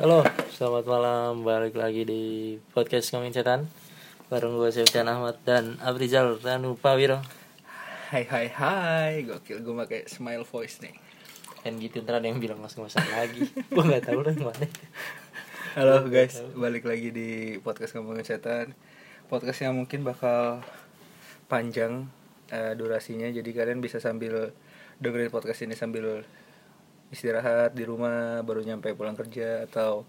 Halo, selamat malam. Balik lagi di podcast Ngomongin Setan. Bareng gue Septian Ahmad dan Abrizal Ranupa Wiro Hai hai hai, gokil gue pakai smile voice nih. Dan gitu ntar ada yang bilang masuk-masuk lagi. Gue gak tahu lah gimana. Halo guys, balik lagi di podcast ngomongin setan. Podcast yang mungkin bakal panjang eh, durasinya, jadi kalian bisa sambil dengerin podcast ini sambil istirahat di rumah, baru nyampe pulang kerja atau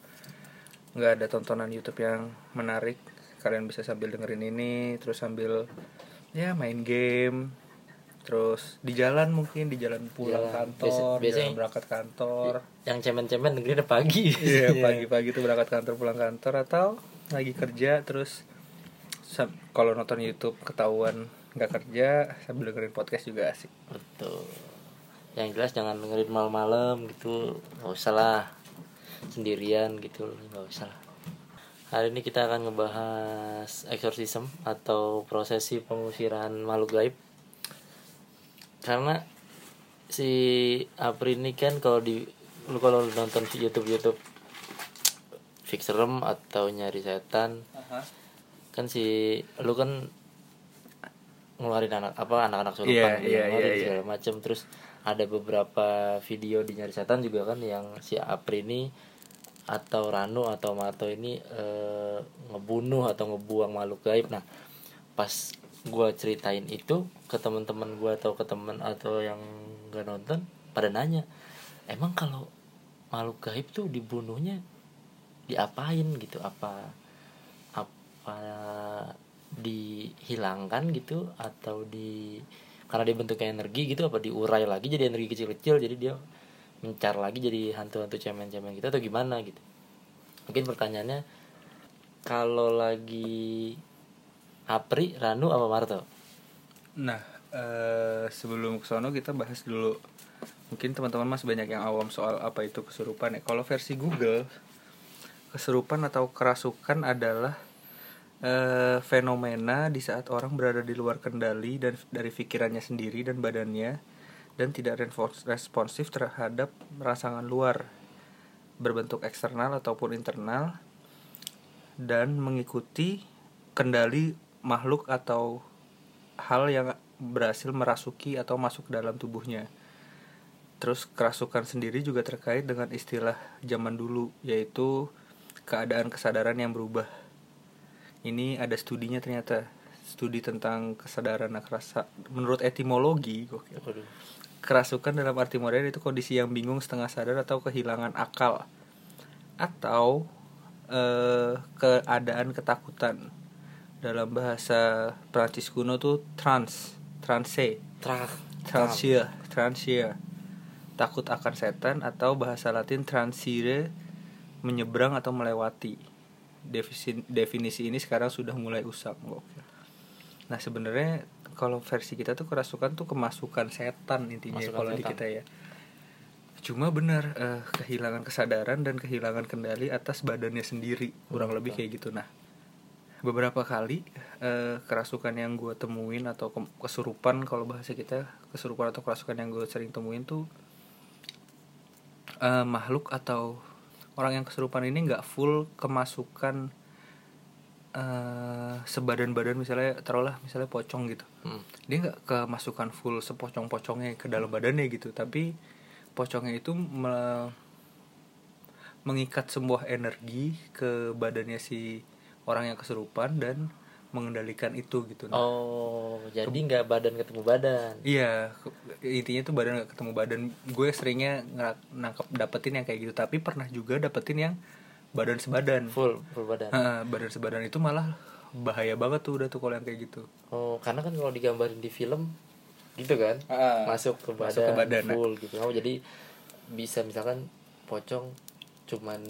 nggak ada tontonan YouTube yang menarik, kalian bisa sambil dengerin ini, terus sambil ya main game, terus di jalan mungkin di jalan pulang Jalan. kantor, Biasa- jalan biasanya- berangkat kantor. Yang cemen-cemen dengerin pagi Iya pagi-pagi tuh berangkat kantor pulang kantor atau lagi kerja terus kalau nonton YouTube ketahuan nggak kerja sambil dengerin podcast juga asik. Betul Yang jelas jangan dengerin malam-malam gitu. Gak usah lah. Sendirian gitu. Gak usah lah. Hari ini kita akan ngebahas exorcism atau prosesi pengusiran makhluk gaib. Karena si Apri ini kan kalau di lu kalau nonton di YouTube YouTube fix serem atau nyari setan kan si lu kan ngeluarin anak apa anak-anak surupan Iya, gitu, ngeluarin iya, iya. segala macem. Terus ada beberapa video di nyari setan juga kan yang si Apri ini atau Ranu atau Mato ini eh, ngebunuh atau ngebuang makhluk gaib. Nah pas gua ceritain itu ke teman-teman gua atau ke teman atau yang gak nonton pada nanya emang kalau makhluk gaib tuh dibunuhnya diapain gitu? Apa apa dihilangkan gitu atau di karena dia bentuknya energi gitu apa diurai lagi jadi energi kecil-kecil jadi dia mencar lagi jadi hantu-hantu cemen-cemen gitu atau gimana gitu mungkin pertanyaannya kalau lagi Apri, Ranu apa Marto? Nah eh, sebelum ke sono kita bahas dulu mungkin teman-teman masih banyak yang awam soal apa itu kesurupan ya. Kalau versi Google kesurupan atau kerasukan adalah eh, fenomena di saat orang berada di luar kendali dan dari pikirannya sendiri dan badannya dan tidak respons- responsif terhadap rangsangan luar berbentuk eksternal ataupun internal dan mengikuti kendali makhluk atau hal yang berhasil merasuki atau masuk ke dalam tubuhnya. Terus kerasukan sendiri juga terkait dengan istilah zaman dulu yaitu keadaan kesadaran yang berubah. Ini ada studinya ternyata. Studi tentang kesadaran kerasa menurut etimologi. Kerasukan dalam arti modern itu kondisi yang bingung setengah sadar atau kehilangan akal. Atau eh, keadaan ketakutan. Dalam bahasa Prancis kuno tuh trans transe. Tra transia transia. Takut akan setan atau bahasa Latin transire menyeberang atau melewati definisi definisi ini sekarang sudah mulai usang gokil. nah sebenarnya kalau versi kita tuh kerasukan tuh kemasukan setan intinya Masukan kalau di kita ya. Cuma benar eh, kehilangan kesadaran dan kehilangan kendali atas badannya sendiri kurang lebih kayak gitu. Nah beberapa kali eh, kerasukan yang gue temuin atau ke- kesurupan kalau bahasa kita kesurupan atau kerasukan yang gue sering temuin tuh eh, makhluk atau orang yang kesurupan ini nggak full kemasukan eh, sebadan-badan misalnya taruhlah misalnya pocong gitu Hmm. dia nggak kemasukan full sepocong-pocongnya ke dalam badannya gitu tapi pocongnya itu me- mengikat sebuah energi ke badannya si orang yang kesurupan dan mengendalikan itu gitu Nah, Oh, jadi nggak badan ketemu badan. Iya, intinya tuh badan gak ketemu badan. Gue seringnya nangkep dapetin yang kayak gitu, tapi pernah juga dapetin yang badan sebadan. Full, full badan. Nah, badan sebadan itu malah bahaya banget tuh udah tuh kalau yang kayak gitu. Oh, karena kan kalau digambarin di film gitu kan, Ah, masuk ke badan, masuk ke badan, nah. full gitu. Oh, jadi bisa misalkan pocong cuman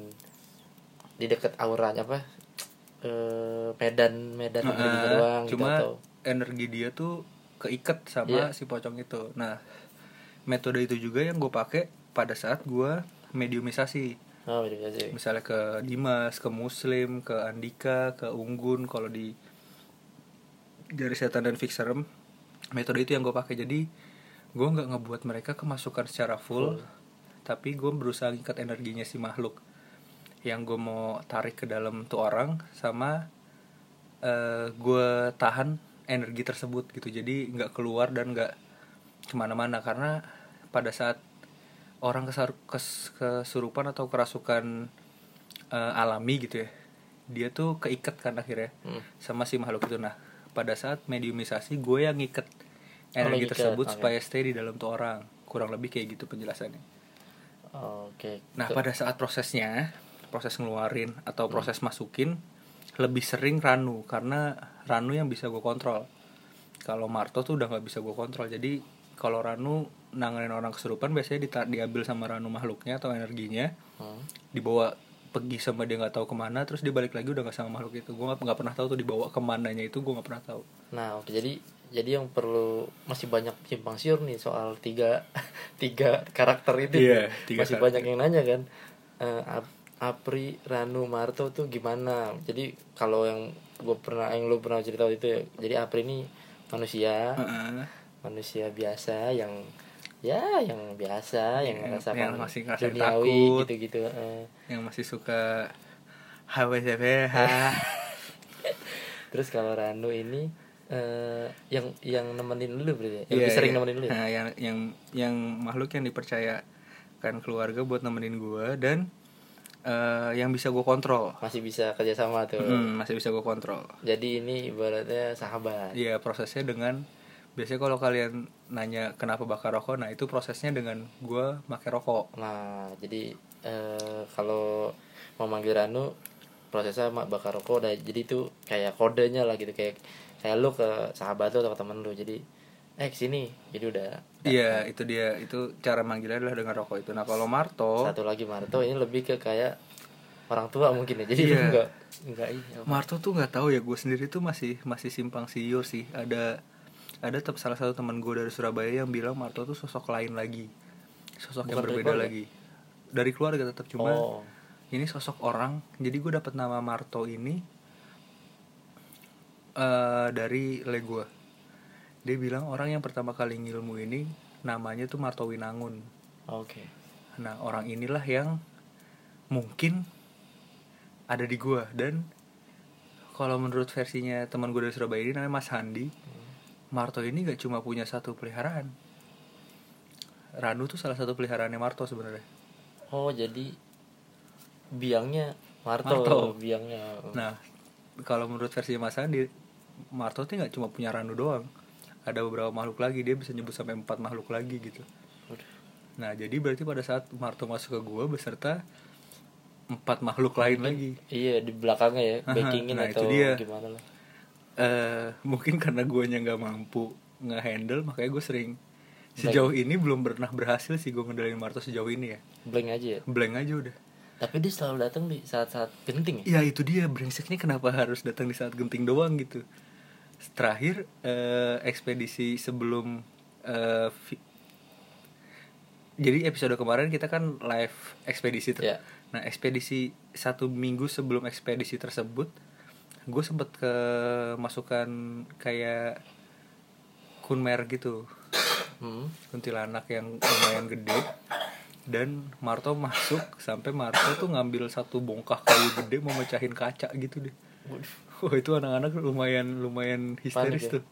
di dekat auranya apa? Eh, medan medan Nah, energinya doang gitu cuma atau energi dia tuh keikat sama Iya. si pocong itu. Nah, metode itu juga yang gue pakai pada saat gue mediumisasi. oh. Misalnya ke Dimas, ke Muslim, ke Andika, ke Unggun kalau di dari setan dan fixerem metode itu yang gue pakai jadi gue nggak ngebuat mereka kemasukan secara full, tapi gue berusaha ngikat energinya si makhluk yang gue mau tarik ke dalam tuh orang sama eh gue tahan energi tersebut gitu jadi nggak keluar dan nggak ke mana-mana karena pada saat orang kesar kes- kesurupan atau kerasukan eh, alami gitu ya dia tuh keikat kan akhirnya Hmm. sama si makhluk itu nah pada saat mediumisasi gue yang ngiket Oh, energi tersebut oke. supaya stay di dalam tuh orang kurang lebih kayak gitu penjelasannya Oke. nah Ke- pada saat prosesnya proses ngeluarin atau Hmm. proses masukin lebih sering ranu karena ranu yang bisa gue kontrol kalau marto tuh udah nggak bisa gue kontrol jadi kalau ranu nanganin orang kesurupan biasanya dita- diambil sama ranu makhluknya atau energinya Hmm. dibawa pergi sama dia nggak tahu ke mana terus dia balik lagi udah nggak sama makhluk itu gue nggak pernah tahu tuh dibawa ke mananya itu gue nggak pernah tahu Nah, oke jadi jadi yang perlu masih banyak simpang siur nih soal tiga tiga karakter itu. Nih. tiga masih karakter. banyak yang nanya kan. Eh, Apri, Ranu, Marto tuh gimana? Jadi kalau yang gue pernah yang lu pernah cerita waktu itu ya. Jadi Apri ini manusia, Heeh. manusia biasa yang ya yang biasa yang Yang- merasakan yang masih duniawi takut. gitu-gitu. eh. yang masih suka HWCPH Terus kalau Ranu ini eh yang yang nemenin lu berarti ya? Yang Iya, lebih sering iya. nemenin lu ya? Nah, yang yang yang makhluk yang dipercayakan keluarga buat nemenin gue dan eh, yang bisa gue kontrol. Masih bisa kerjasama tuh. Hmm, masih bisa gue kontrol. Jadi ini ibaratnya sahabat. Iya prosesnya dengan biasanya kalau kalian nanya kenapa bakar rokok nah itu prosesnya dengan gue pakai rokok. Nah, jadi eh kalau mau manggil Ranu prosesnya mak bakar rokok udah jadi itu kayak kodenya lah gitu. Kayak kayak lu ke sahabat lu atau ke temen lu. Jadi eh ke sini jadi udah Iya itu dia. Itu cara manggilnya adalah dengan rokok itu. Nah kalau Marto satu lagi Marto. Ini lebih ke kayak orang tua mungkin ya. Jadi Iya. enggak enggak iya Marto tuh nggak tahu ya. Gue sendiri tuh masih masih simpang siur sih. Ada ada tetap salah satu teman gue dari Surabaya yang bilang Marto tuh sosok lain lagi. Sosok yang Bukan dari berbeda keluarga? lagi. Dari keluarga tetap cuma oh. ini sosok orang. Jadi gue dapat nama Marto ini eh dari le gue dia bilang orang yang pertama kali ngilmu ini namanya tuh Marto Winangun oke Nah orang inilah yang mungkin ada di gua dan kalau menurut versinya teman gue dari Surabaya ini namanya Mas Handi, Marto ini gak cuma punya satu peliharaan. Ranu tuh salah satu peliharaannya Marto sebenarnya. oh jadi biangnya Marto, Marto. biangnya Nah kalau menurut versi Mas Handi, Marto tuh nggak cuma punya Ranu doang. Ada beberapa makhluk lagi dia bisa nyebut sampai empat makhluk lagi gitu. Nah jadi berarti pada saat Marto masuk ke gua beserta empat makhluk lain lagi. iya di belakangnya ya backingin nah, atau itu dia. gimana lah. Eh mungkin karena guanya nggak mampu nge-handle makanya gue sering sejauh ini belum pernah berhasil sih gue ngendalin Marto sejauh ini ya. Blank aja ya? Blank aja udah. Tapi dia selalu datang di saat-saat genting ya? Ya itu dia. Brengseknya kenapa harus datang di saat genting doang gitu terakhir eh, ekspedisi sebelum eh, vi- jadi episode kemarin kita kan live ekspedisi tuh. Ya. Nah ekspedisi satu minggu sebelum ekspedisi tersebut, gue sempet ke masukan kayak kunmer gitu, hmm. kuntilanak yang lumayan gede. Dan Marto masuk sampai Marto tuh ngambil satu bongkah kayu gede mau mecahin kaca gitu deh. Waduh. Wah itu anak-anak lumayan lumayan histeris Panik ya? tuh.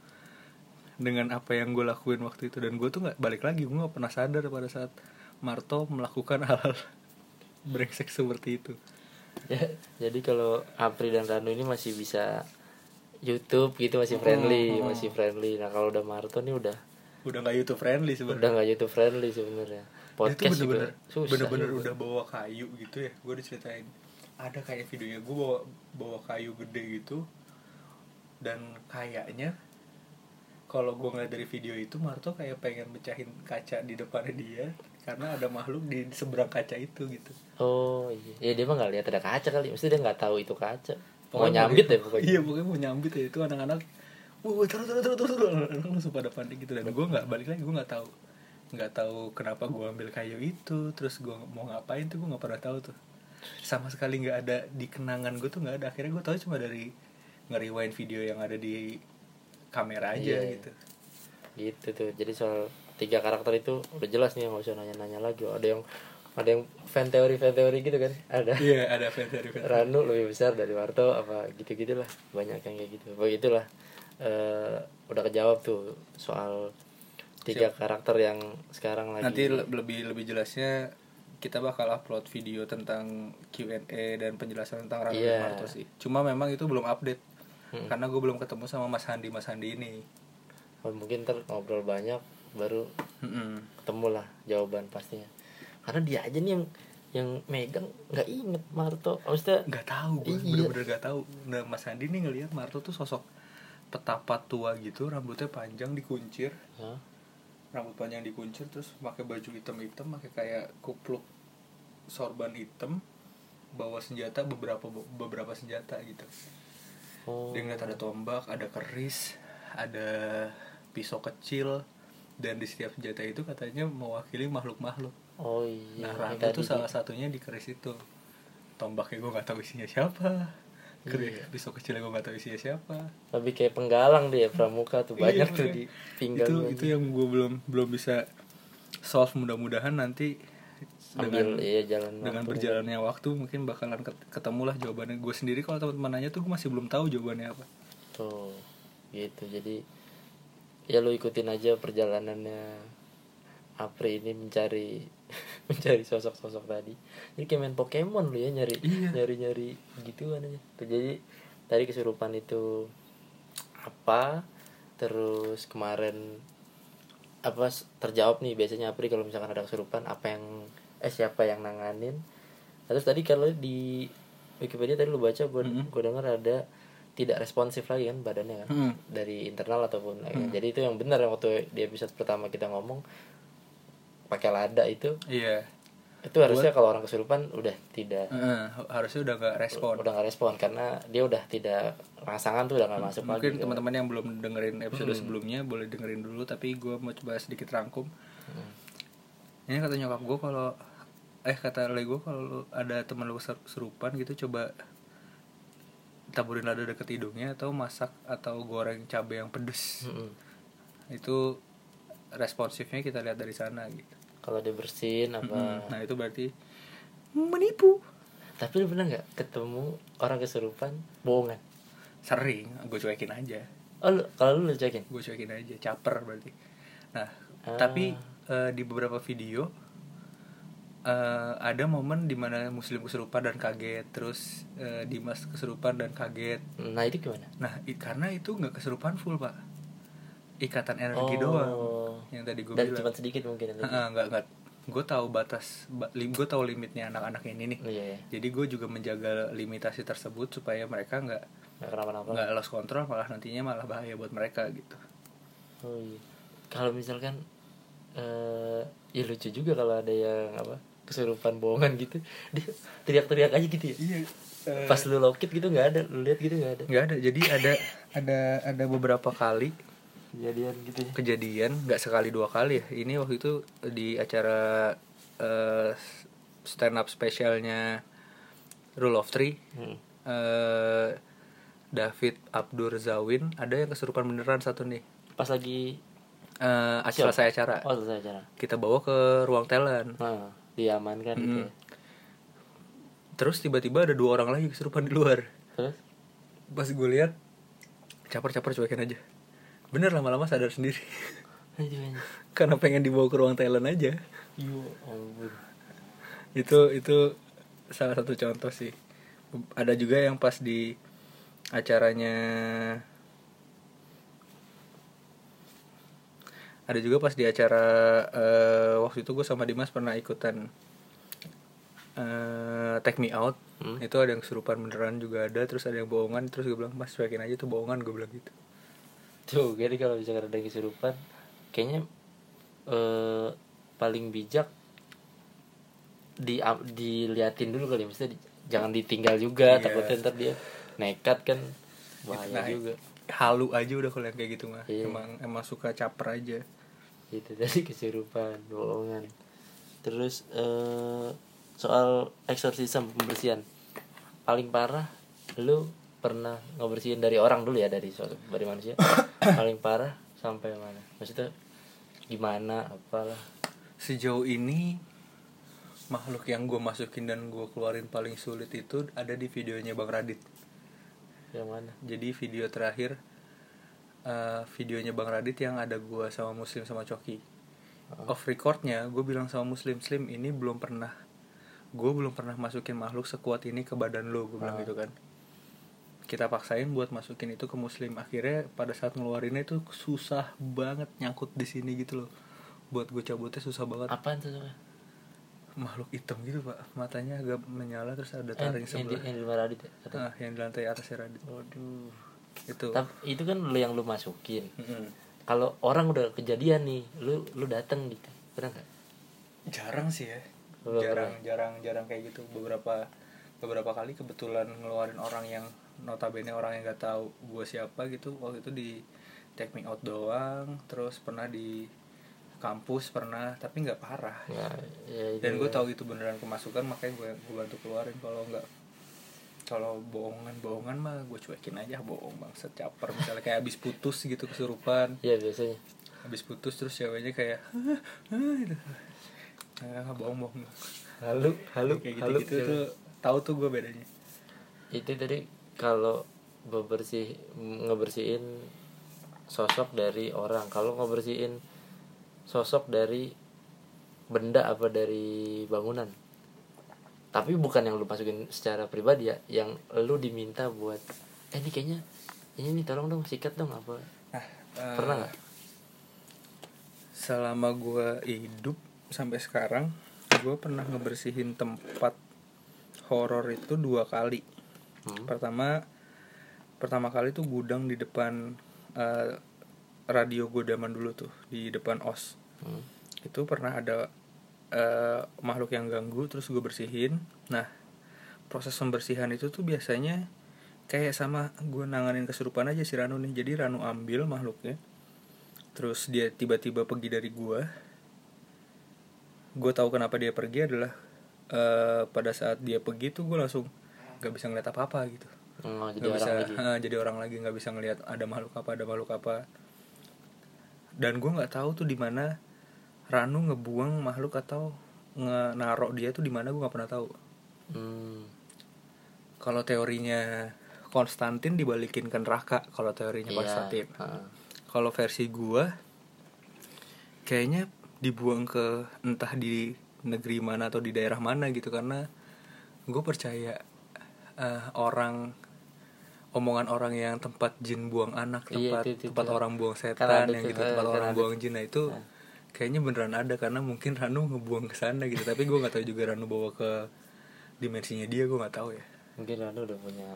Dengan apa yang gue lakuin waktu itu. Dan gue tuh nggak balik lagi gue nggak pernah sadar pada saat Marto melakukan hal-hal brengsek seperti itu. Ya jadi kalau Apri dan Ranu ini masih bisa YouTube gitu masih friendly Oh. masih friendly. Nah kalau udah Marto nih udah udah nggak YouTube friendly sebenarnya. Udah nggak YouTube friendly sebenarnya. Dia tuh podcast bener-bener juga susah bener-bener juga. udah bawa kayu gitu ya. Gue diceritain ada kayak videonya gue bawa bawa kayu gede gitu dan kayaknya kalau gue ngeliat dari video itu Marto kayak pengen mecahin kaca di depannya dia karena ada makhluk di seberang kaca itu gitu. Oh iya. Ya dia mah nggak lihat ada kaca kali. Mesti dia nggak tahu itu kaca. Mau Pokoknya nyambit dia- ya pokoknya. Iya pokoknya mau nyambit ya. Itu anak-anak wah terus terus terus terus langsung pada panik gitu. Dan gue nggak balik lagi gue nggak tahu. Nggak tahu kenapa gue ambil kayu itu. Terus gue mau ngapain tuh gue nggak pernah tahu tuh sama sekali nggak ada di kenangan gue tuh nggak ada. Akhirnya gue tahu cuma dari nge-rewind video yang ada di kamera aja Iya, gitu. Gitu tuh. Jadi soal tiga karakter itu udah jelas nih nggak usah nanya-nanya lagi. Ada yang ada yang fan teori fan teori gitu kan? Ada. Iya ada fan dari fan Ranu lebih besar dari Marto apa gitu gitulah banyak yang kayak gitu. Begitulah. Eh udah kejawab tuh soal tiga karakter yang sekarang lagi nanti le- lebih lebih jelasnya kita bakal upload video tentang Q&A dan penjelasan tentang Rano dan Marto sih cuma memang itu belum update Hmm. karena gue belum ketemu sama Mas Handi Mas Handi ini Oh, mungkin ntar ngobrol banyak baru Mm-mm. ketemu lah jawaban pastinya karena dia aja nih yang yang megang nggak inget Marto maksudnya nggak tahu gue Iya. bener-bener nggak tahu nah Mas Handi nih ngelihat Marto tuh sosok petapa tua gitu rambutnya panjang dikuncir Hah? Rambut panjang dikuncir terus pakai baju hitam-hitam pakai kayak kupluk sorban hitam bawa senjata beberapa beberapa senjata gitu. Oh. Dia ngeliat ada tombak ada keris ada pisau kecil dan di setiap senjata itu katanya mewakili makhluk-makhluk. Oh iya nah tadi tuh salah satunya di keris itu. Tombaknya gue nggak tahu isinya siapa Iya. pisau kecilnya gue nggak tahu isinya siapa. Lebih kayak penggalang dia pramuka tuh banyak Iya, tuh makanya. di pinggang itu itu yang gue belum belum bisa solve. Mudah-mudahan nanti ambil dengan iya jalan dengan waktu. berjalannya waktu mungkin bakalan ket- ketemu lah jawabannya. Gue sendiri kalau teman-teman nanya tuh gue masih belum tahu jawabannya apa. Tuh gitu. Jadi ya lu ikutin aja perjalanannya Apri ini mencari mencari sosok-sosok tadi jadi kayak main Pokemon lu ya nyari Iya. nyari nyari gituan aja Tuh, jadi tadi kesurupan itu apa terus kemarin apa terjawab nih biasanya Apri kalau misalkan ada kesurupan apa yang eh siapa yang nanganin terus tadi kalau di Wikipedia tadi lu baca gue Mhm. gue dengar ada tidak responsif lagi kan badannya kan Hmm. dari internal ataupun jadi itu yang benar yang waktu di episode pertama kita ngomong pakai lada itu iya itu harusnya kalau orang kesurupan udah tidak Heeh, harusnya udah nggak respon udah nggak respon karena dia udah tidak rangsangan tuh udah nggak masuk mungkin lagi kan. teman-teman yang belum dengerin episode sebelumnya boleh dengerin dulu tapi gue mau coba sedikit rangkum Hmm. ini kata nyokap gue kalau eh kata le gue kalau ada teman lu kesurupan gitu coba taburin lada deket hidungnya atau masak atau goreng cabai yang pedes Mm-mm. itu responsifnya kita lihat dari sana gitu kalau dia bersin apa nah itu berarti menipu. Tapi lu pernah nggak ketemu orang kesurupan? Bohongan sering gue cuekin aja. Oh lu, kalau lu lu cekin gue cuekin aja caper berarti. Nah Ah. tapi eh, di beberapa video eh, ada momen di mana muslim kesurupan dan kaget terus eh, dimas kesurupan dan kaget. Nah itu gimana? Nah i- karena itu nggak kesurupan full pak ikatan energi Oh. doang yang tadi gue bilang cuma sedikit mungkin. Heeh, nggak nggak gue tahu batas gue tahu limitnya anak-anak ini nih Oh, iya, iya. jadi gue juga menjaga limitasi tersebut supaya mereka nggak nggak lost control malah nantinya malah bahaya buat mereka gitu Oh iya. Kalau misalkan eh ya lucu juga kalau ada yang apa kesurupan bohongan gitu dia teriak-teriak aja gitu ya. iya Pas lu lokit gitu nggak ada, lu lihat gitu nggak ada. nggak ada jadi ada ada ada beberapa kali Kejadian gitu ya. kejadian nggak sekali dua kali ya ini waktu itu di acara eh, stand up spesialnya Rule of Three Hmm. eh, David Abdur Zawin ada yang kesurupan beneran satu nih Pas lagi Eh, Siap. selesai acara oh selesai acara. kita bawa ke ruang talent Nah, diamankan gitu. ya. terus tiba-tiba ada dua orang lagi kesurupan di luar Terus pas gue lihat caper-caper cuekin aja bener lama-lama sadar sendiri. Karena pengen dibawa ke ruang talent aja. Itu itu salah satu contoh sih. Ada juga yang pas di acaranya ada juga pas di acara eh, waktu itu gue sama Dimas pernah ikutan eh Take Me Out. Hmm. itu ada yang kesurupan beneran juga ada terus ada yang bohongan terus gue bilang mas cuekin aja tuh bohongan gue bilang gitu Tuh, jadi kalau misalkan ada kesurupan kayaknya eh paling bijak di diliatin dulu kali ya. di- jangan ditinggal juga Iya. takutnya ntar dia nekat kan bahaya Nah, juga halu aja udah kalau yang kayak gitu mah Iya. emang emang suka caper aja gitu tadi kesurupan bohongan terus eh soal eksorsisme pembersihan paling parah lu pernah ngebersihin dari orang dulu ya dari suatu dari manusia. Paling parah sampai mana? Maksudnya gimana apalah. Sejauh ini makhluk yang gue masukin dan gue keluarin paling sulit itu ada di videonya bang Radit. Yang mana? Jadi video terakhir eh, videonya bang Radit yang ada gue sama Muslim sama Coki. Off recordnya gue bilang sama Muslim Slim ini belum pernah gue belum pernah masukin makhluk sekuat ini ke badan lo gue bilang Ah. gitu kan kita paksain buat masukin itu ke Muslim. Akhirnya pada saat ngeluarinnya itu susah banget nyangkut di sini gitu loh. Buat gue cabutnya susah banget. Apaan tuh Soalnya? makhluk hitam gitu pak. Matanya agak menyala terus ada Eh, taring yang di sebelah yang di Radit ya ah, yang di lantai atasnya Radit. Waduh. Itu. Tapi itu kan lu yang lu masukin. Mm-mm. kalau orang udah kejadian nih lu lu dateng gitu. Pernah nggak? Jarang sih ya. Jarang jarang jarang kayak gitu. Beberapa beberapa kali kebetulan ngeluarin orang yang notabene orang yang nggak tahu gue siapa gitu waktu itu di take me out doang terus pernah di kampus pernah tapi nggak parah ya, ya dan gue ya. tahu itu beneran kemasukan makanya gue gue bantu keluarin kalau nggak kalau bohongan bohongan mah gue cuekin aja bohong bangset caper misalnya kayak abis putus gitu kesurupan ya biasanya habis putus terus ceweknya kayak "Hah? Hah?" gitu. ah, bohong bohong halu halu kayak gitu halu gitu tuh tahu tuh gue bedanya itu tadi kalau bebersih ngebersihin sosok dari orang. Kalau ngebersihin sosok dari benda apa dari bangunan. Tapi bukan yang lu masukin secara pribadi ya yang lu diminta buat eh ini kayaknya ini nih tolong dong sikat dong apa? Nah eh, pernah nggak? selama gue hidup sampai sekarang gue pernah ngebersihin tempat horor itu dua kali Hmm. pertama pertama kali tuh gudang di depan eh, radio gue zaman dulu tuh di depan os Hmm. itu pernah ada eh, makhluk yang ganggu terus gue bersihin nah proses pembersihan itu tuh biasanya kayak sama gue nanganin kesurupan aja si Ranu nih jadi Ranu ambil makhluknya terus dia tiba-tiba pergi dari gue gue tahu kenapa dia pergi adalah eh, pada saat dia pergi tuh gue langsung nggak bisa ngeliat apa apa gitu Oh, jadi nggak orang bisa lagi eh, jadi orang lagi nggak bisa ngelihat ada makhluk apa ada makhluk apa dan gue nggak tahu tuh di mana Ranu ngebuang makhluk atau ngenarok dia tuh di mana gue nggak pernah tahu Hmm. kalau teorinya Konstantin dibalikin ke neraka kalau teorinya Iya. Konstantin Ah. kalau versi gue kayaknya dibuang ke entah di negeri mana atau di daerah mana gitu karena gue percaya eh, orang omongan orang yang tempat jin buang anak Iya, tempat itu- itu- tempat itu. orang buang setan yang gitu eh, tempat orang buang jin nah itu Nah. kayaknya beneran ada karena mungkin Ranu ngebuang ke sana gitu. Tapi gue nggak tahu juga Ranu bawa ke dimensinya dia gue nggak tahu ya. Mungkin Ranu udah punya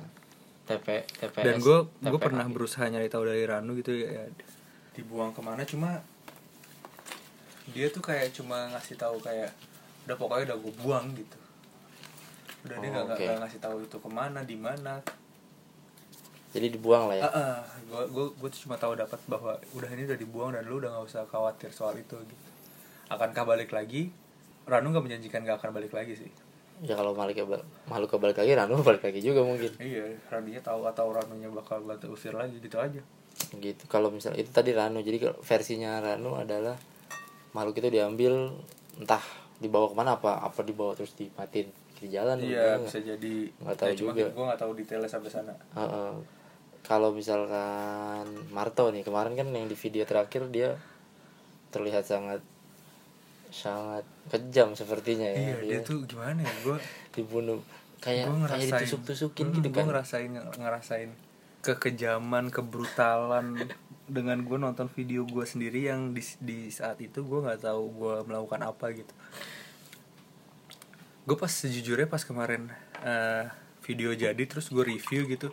TP TPS dan gue gue pernah berusaha nyari tahu dari Ranu gitu ya, ya. Dibuang ke mana cuma dia tuh kayak cuma ngasih tahu kayak udah pokoknya udah gue buang gitu udah dia Oh, nggak oke. nggak ngasih tahu itu ke mana di mana. Jadi dibuang lah ya? Gue gue gue tuh cuma tahu dapat bahwa udah ini udah dibuang dan lu udah nggak usah khawatir soal itu gitu. Akankah balik lagi? Ranu nggak menjanjikan gak akan balik lagi sih. Ya kalau makhluk kebal- makhluk kebalik lagi Ranu balik lagi juga mungkin. Iya Ranunya tahu atau Ranunya bakal bantu usir lagi gitu aja. Gitu kalau misal itu tadi Ranu. Jadi versinya Ranu adalah makhluk itu diambil entah dibawa ke mana apa apa dibawa terus dimatiin di jalan iya bisa jadi. Nggak tahu ya, juga. gue nggak tahu detailnya sampai sana. Heeh. kalau misalkan Marto nih kemarin kan yang di video terakhir dia terlihat sangat sangat kejam sepertinya ya. Iya dia tuh gimana ya? Gue dibunuh kayak gue kayak ngerasain. ditusuk-tusukin Hmm, gitu gue kan. ngerasain ngerasain kekejaman kebrutalan. Dengan gue nonton video gue sendiri yang di, di saat itu gue nggak tahu gue melakukan apa gitu gue pas sejujurnya pas kemarin eh, video jadi terus gue review gitu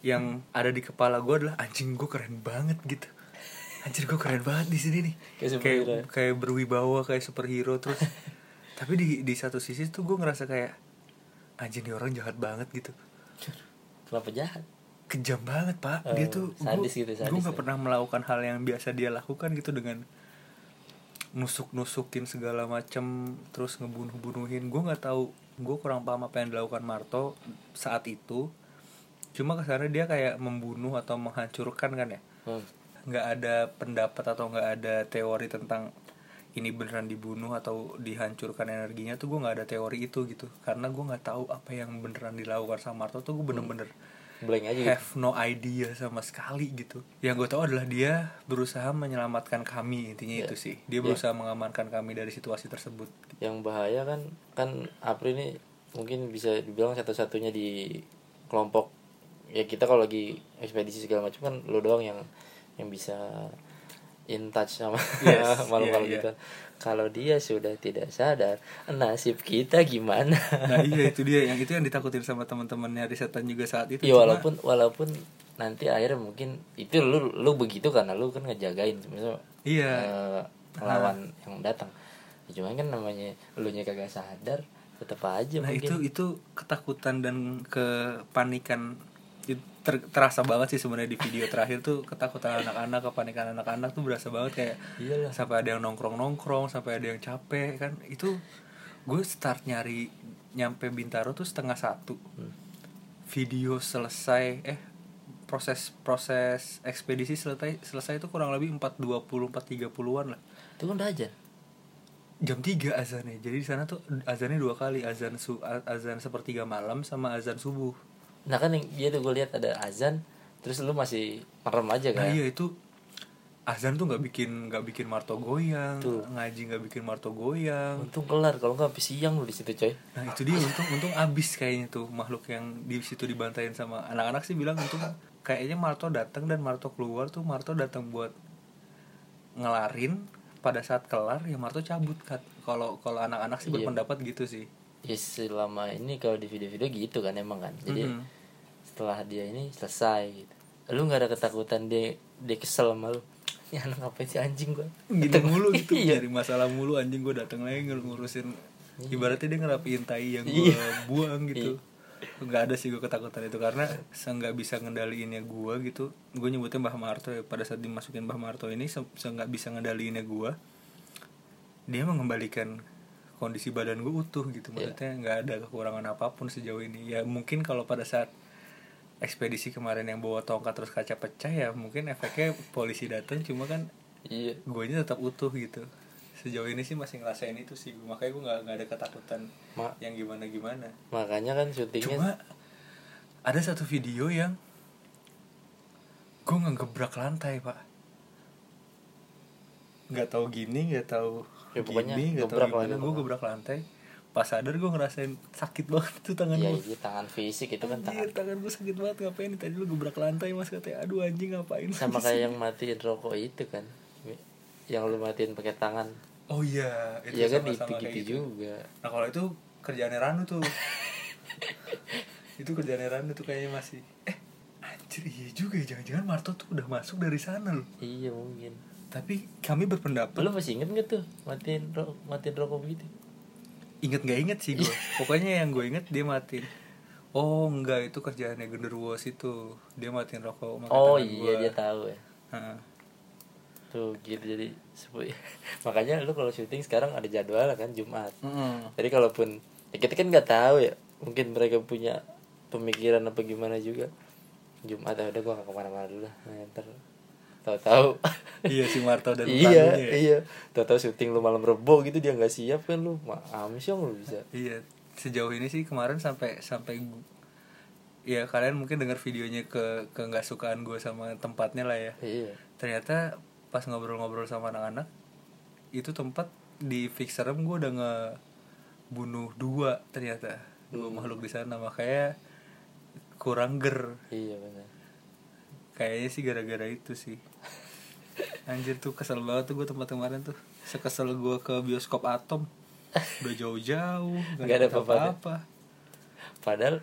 yang ada di kepala gue adalah anjing gue keren banget gitu. Anjir gue keren banget di sini nih. Kayak kayak superhero. kayak berwibawa kayak superhero terus. Tapi di di satu sisi tuh gue ngerasa kayak anjing nih orang jahat banget gitu. Kenapa jahat? Kejam banget pak. Oh, dia tuh sadis gitu, gue sadis nggak ya. pernah melakukan hal yang biasa dia lakukan gitu dengan nusuk nusukin segala macem terus ngebunuh bunuhin gue nggak tahu gue kurang paham apa yang dilakukan Marto saat itu. Cuma ke sana dia kayak membunuh atau menghancurkan kan ya? Hmm. nggak ada pendapat atau nggak ada teori tentang ini beneran dibunuh atau dihancurkan energinya tuh gue nggak ada teori itu gitu. Karena gue nggak tahu apa yang beneran dilakukan sama Marto tuh gue bener-bener blank aja gitu. have no idea sama sekali gitu yang gue tahu adalah dia berusaha menyelamatkan kami intinya Ya. itu sih dia berusaha mengamankan kami dari situasi tersebut yang bahaya kan kan April ini mungkin bisa dibilang satu-satunya di kelompok ya kita kalau lagi ekspedisi segala macam kan lo doang yang yang bisa in touch sama Yes, makhluk-makhluk iya, iya. gitu. Kalau dia sudah tidak sadar, nasib kita gimana? nah iya itu dia yang itu yang ditakutin sama teman-temannya risetan juga saat itu ya Cuma- walaupun walaupun nanti akhirnya mungkin itu lu lu begitu karena lu kan ngejagain misalnya Iya. eh, lawan yang datang. Ya, cuman kan namanya lu nya kagak sadar tetap aja nah mungkin. itu itu ketakutan dan kepanikan ter- terasa banget sih sebenarnya di video terakhir tuh ketakutan anak-anak kepanikan anak-anak tuh berasa banget kayak Iyalah. sampai ada yang nongkrong nongkrong sampai ada yang capek kan itu gue start nyari nyampe bintaro tuh setengah satu Hmm. video selesai eh proses proses ekspedisi selesai selesai itu kurang lebih 4.20 4.30-an lah Itu kan udah aja. jam 3 azannya jadi di sana tuh azannya dua kali azan su azan sepertiga malam sama azan subuh Nah kan yang dia tuh gue lihat ada azan, terus lu masih merem aja nah kan? iya itu azan tuh nggak bikin nggak bikin marto goyang Tuh. ngaji nggak bikin marto goyang Untung kelar, kalau nggak habis siang lu di situ coy. nah itu dia untung untung abis kayaknya tuh makhluk yang di situ dibantain sama anak-anak sih bilang untung kayaknya marto datang dan marto keluar tuh marto datang buat ngelarin pada saat kelar ya marto cabut kan kalau kalau anak-anak sih Iya. berpendapat gitu sih Ya selama ini kalau di video-video gitu kan emang kan. Jadi Mhm. setelah dia ini selesai gitu. Lu nggak ada ketakutan dia dia kesel sama lu. Ya anak ngapain sih anjing gua? gitu mulu gitu Iya. dari masalah mulu anjing gue datang lagi ngurusin ibaratnya dia ngerapiin tai yang gue Iya. buang gitu nggak ada sih gue ketakutan itu karena se nggak bisa ngendaliinnya gue gitu gue nyebutnya Mbah Marto ya pada saat dimasukin Mbah Marto ini se nggak bisa ngendaliinnya gue dia mengembalikan kondisi badan gue utuh gitu. Iya. maksudnya nggak ada kekurangan apa pun sejauh ini. Ya mungkin kalau pada saat ekspedisi kemarin yang bawa tongkat terus kaca pecah ya mungkin efeknya polisi datang cuma kan Iya. guanya tetap utuh gitu. Sejauh ini sih masih ngerasain itu sih makanya gue nggak ada ketakutan Ma- yang gimana gimana makanya kan syutingnya cuma ada satu video yang gue nggak gebrak lantai pak. Nggak tahu gini nggak tahu Ya, pokoknya gini gimana lagi, gue gebrak lantai pas sadar gue ngerasain sakit banget tuh tangan ya gue iya tangan fisik itu kan tangan. tangan gue sakit banget ngapain? Tadi lu gebrak lantai mas katanya. Aduh anjing ngapain? Sama kayak yang matiin rokok itu kan. Yang lu matiin pakai tangan. Oh iya Iya kan sama-sama itu kayak gitu juga. Nah kalau itu kerjaannya Ranu tuh. Itu kerjaannya Ranu tuh kayaknya masih. Eh anjir iya juga ya. Jangan-jangan Marto tuh udah masuk dari sana loh. Iya mungkin Tapi kami berpendapat lu masih inget gak tuh matiin ro matiin rokok gitu Ingat gak inget sih gue Pokoknya yang gue inget dia matiin. Oh enggak itu kerjaannya genderuwo itu. Dia matiin rokok oh iya gua. dia tahu ya. Heeh. tuh gitu jadi sepu- makanya lu kalau syuting sekarang ada jadwal kan Jumat. Mm-mm. jadi kalaupun ya kita kan nggak tahu ya mungkin mereka punya pemikiran apa gimana juga. Jumat ya udah gua gak ke mana-mana dulu lah nah, ntar tahu-tahu. Iya si Marto dan iya ya. iya. Tahu-tahu syuting lu malam rebo gitu dia nggak siap kan lu. Amsyong lu bisa. Iya, sejauh ini sih kemarin sampai sampai ya kalian mungkin dengar videonya ke ke nggak sukaan gue sama tempatnya lah ya. iya. Ternyata pas ngobrol-ngobrol sama anak-anak itu tempat di fixerem gue udah ngebunuh dua ternyata. Dua makhluk di sana makanya kurang ger. Iya benar kayaknya sih gara-gara itu sih. Anjir tuh kesel banget tuh gue tempat kemarin tuh. Sekesel gue ke bioskop atom. Udah jauh-jauh Nggak ada apa-apa. apa padahal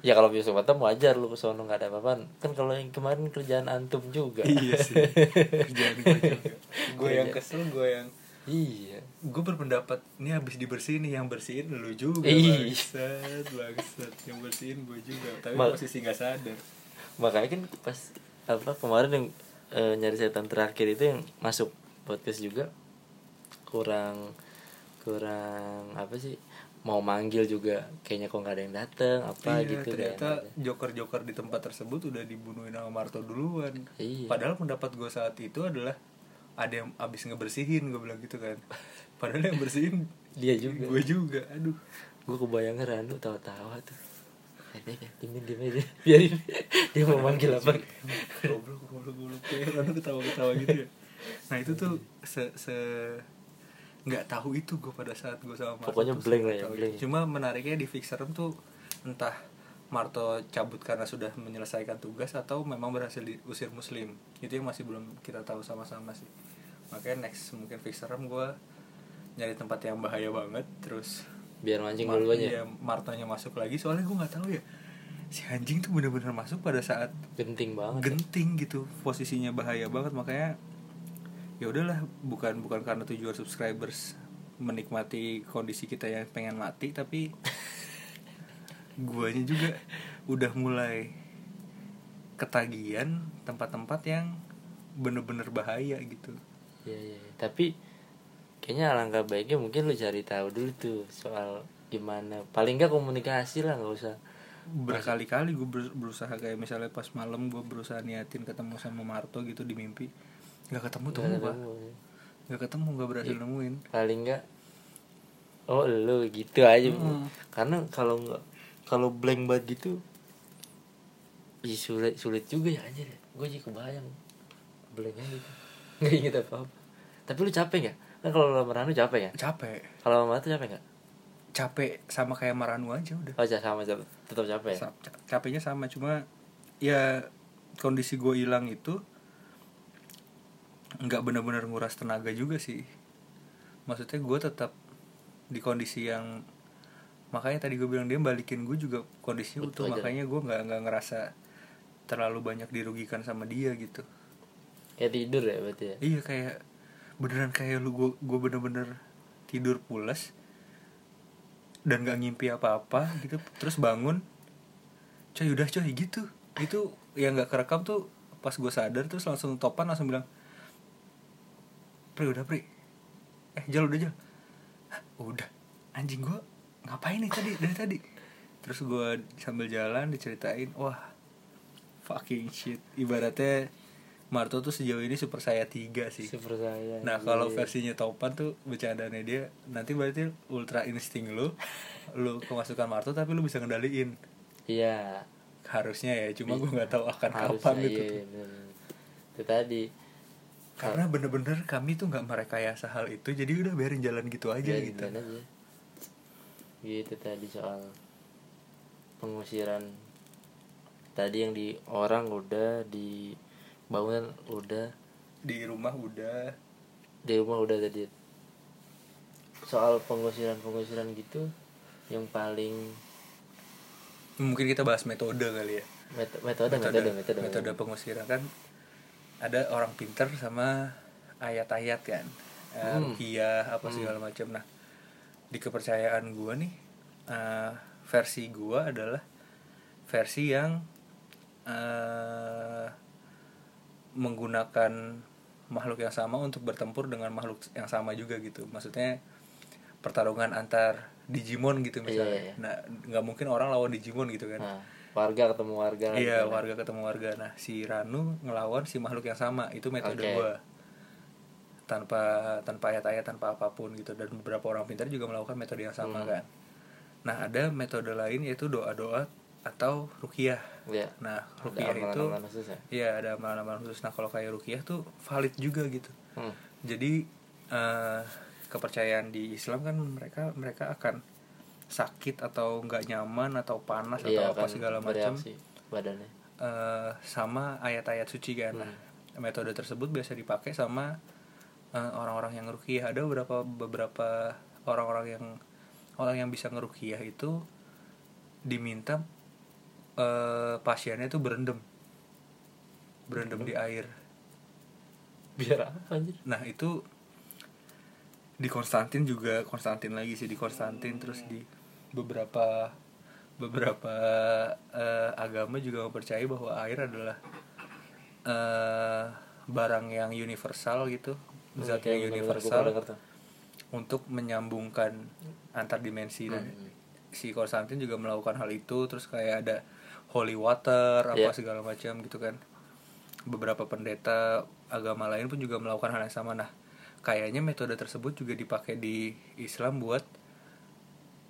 ya kalau biasa batam wajar lu kesono nggak ada apa-apaan. Kan kalau yang kemarin kerjaan antum juga. Iya sih. Kerjaan gue juga. Gue yang Kerja. kesel gue yang iya. Gue berpendapat ini habis dibersihin nih yang bersihin lu juga Ih. bangsat bangsat. Yang bersihin gue juga. Tapi Mal- posisi nggak sadar makanya kan pas apa kemarin yang eh, nyari setan terakhir itu yang masuk podcast juga kurang kurang apa sih mau manggil juga kayaknya kok nggak ada yang dateng apa iya, gitu ternyata kan. joker-joker di tempat tersebut udah dibunuhin sama Marto duluan. Iya. padahal pendapat gue saat itu adalah ada yang abis ngebersihin gue bilang gitu kan. Padahal yang bersihin dia juga. gue juga aduh. Gue kebayangnya Ranu tawa-tawa tuh ya dingin diem aja. Biarin. Dia mau manggil apa? Goblok goblok goblok. Kayak Ranu ketawa ketawa gitu ya. Nah itu tuh se se nggak tahu itu gue pada saat gue sama Marto Pokoknya blank lah ya, blank. ya. cuma menariknya di fixerem tuh entah Marto cabut karena sudah menyelesaikan tugas atau memang berhasil diusir muslim. Itu yang masih belum kita tahu sama-sama sih. Makanya next mungkin fixerem gue nyari tempat yang bahaya banget terus biar mancing dulu aja iya, Martonya masuk lagi soalnya gue nggak tahu ya si anjing tuh bener-bener masuk pada saat genting banget ya. genting gitu posisinya bahaya banget makanya ya udahlah bukan bukan karena tujuan subscribers menikmati kondisi kita yang pengen mati tapi guanya juga udah mulai ketagihan tempat-tempat yang bener-bener bahaya gitu iya, iya. tapi kayaknya alangkah baiknya mungkin lu cari tahu dulu tuh soal gimana. Paling nggak komunikasi lah nggak usah. Berkali-kali gue berusaha kayak misalnya pas malam gue berusaha niatin ketemu sama Marto gitu di mimpi. Nggak ketemu tuh Nggak pak ketemu, ya. nggak ketemu nggak berhasil nemuin. Paling nggak oh lu gitu aja. Hmm. karena kalau nggak kalau blank banget gitu Ih, sulit sulit juga ya aja gue juga kebayang. Blanknya gitu. Nggak inget apa apa tapi lu capek nggak kan kalau lu meranu capek ya? Capek. Kalau sama tuh capek nggak? Capek sama kayak Maranu aja udah. Oh sama tetap capek ya? Capeknya sama cuma ya kondisi gue hilang itu nggak benar-benar nguras tenaga juga sih. Maksudnya gue tetap di kondisi yang makanya tadi gue bilang dia balikin gue juga kondisinya utuh makanya gue nggak nggak ngerasa terlalu banyak dirugikan sama dia gitu. Kayak tidur ya berarti ya? Iya kayak beneran kayak lu gue bener-bener tidur pulas dan gak ngimpi apa-apa gitu terus bangun coy udah coy gitu. Itu yang nggak kerekam tuh pas gue sadar terus langsung topan langsung bilang pri udah pri. Eh jal udah jal. "Hah, udah. Anjing gue ngapain nih tadi dari tadi? Terus gue sambil jalan diceritain wah fucking shit. Ibaratnya Marto tuh sejauh ini super saya tiga sih. Super saya Nah kalau Iya. versinya Topan tuh bercandanya dia nanti berarti ultra insting lu lu kemasukan Marto tapi lu bisa ngendaliin. Iya. Harusnya ya cuma gue nggak tahu akan harus kapan iya, gitu iya, bener. itu tadi. Karena bener-bener kami tuh nggak merekayasa hal itu jadi udah biarin jalan gitu aja Iya, gitu. aja. gitu tadi soal pengusiran. Tadi yang di orang udah di bangunan udah. Di rumah udah. Di rumah udah tadi. Soal pengusiran pengusiran gitu yang paling mungkin kita bahas metode kali ya. Met- metode metode. metode, metode. Pengusiran kan ada orang pinter sama ayat-ayat kan. Eh, Hmm. rukiah apa segala macam. Nah di kepercayaan gua nih eh, versi gua adalah versi yang eh, menggunakan makhluk yang sama untuk bertempur dengan makhluk yang sama juga gitu maksudnya pertarungan antar Digimon gitu misalnya Iya, iya. nah nggak mungkin orang lawan Digimon gitu kan nah warga ketemu warga Iya, gitu kan. warga ketemu warga. Nah, si Ranu ngelawan si makhluk yang sama. Itu metode Oke. gua. Tanpa tanpa ayat-ayat, tanpa apa pun gitu. Dan beberapa orang pintar juga melakukan metode yang sama Hmm. kan. Nah, ada metode lain yaitu doa-doa atau rukiah. Iya. Nah, Ada rukiah itu ya Iya, ada amalan-amalan khusus. Nah, kalau kayak rukiah tuh valid juga gitu. hmm. Jadi eh, kepercayaan di Islam kan mereka mereka akan sakit atau nggak nyaman atau panas iya atau apa segala macam badannya eh, sama ayat-ayat suci kan. Nah, metode tersebut biasa dipakai sama eh, orang-orang yang rukiah. Ada beberapa beberapa orang-orang yang orang yang bisa ngerukiah itu diminta eh, pasiennya itu berendam. Berendam di air. biar anjir Nah, itu di Konstantin juga Konstantin lagi sih di Konstantin terus di beberapa beberapa eh, agama juga mempercayai bahwa air adalah eh, barang yang universal gitu zat Oke, yang universal tuh. untuk menyambungkan antar dimensi Hmm. si Konstantin juga melakukan hal itu terus kayak ada holy water apa Iya. segala macam gitu kan beberapa pendeta agama lain pun juga melakukan hal yang sama nah kayaknya metode tersebut juga dipakai di Islam buat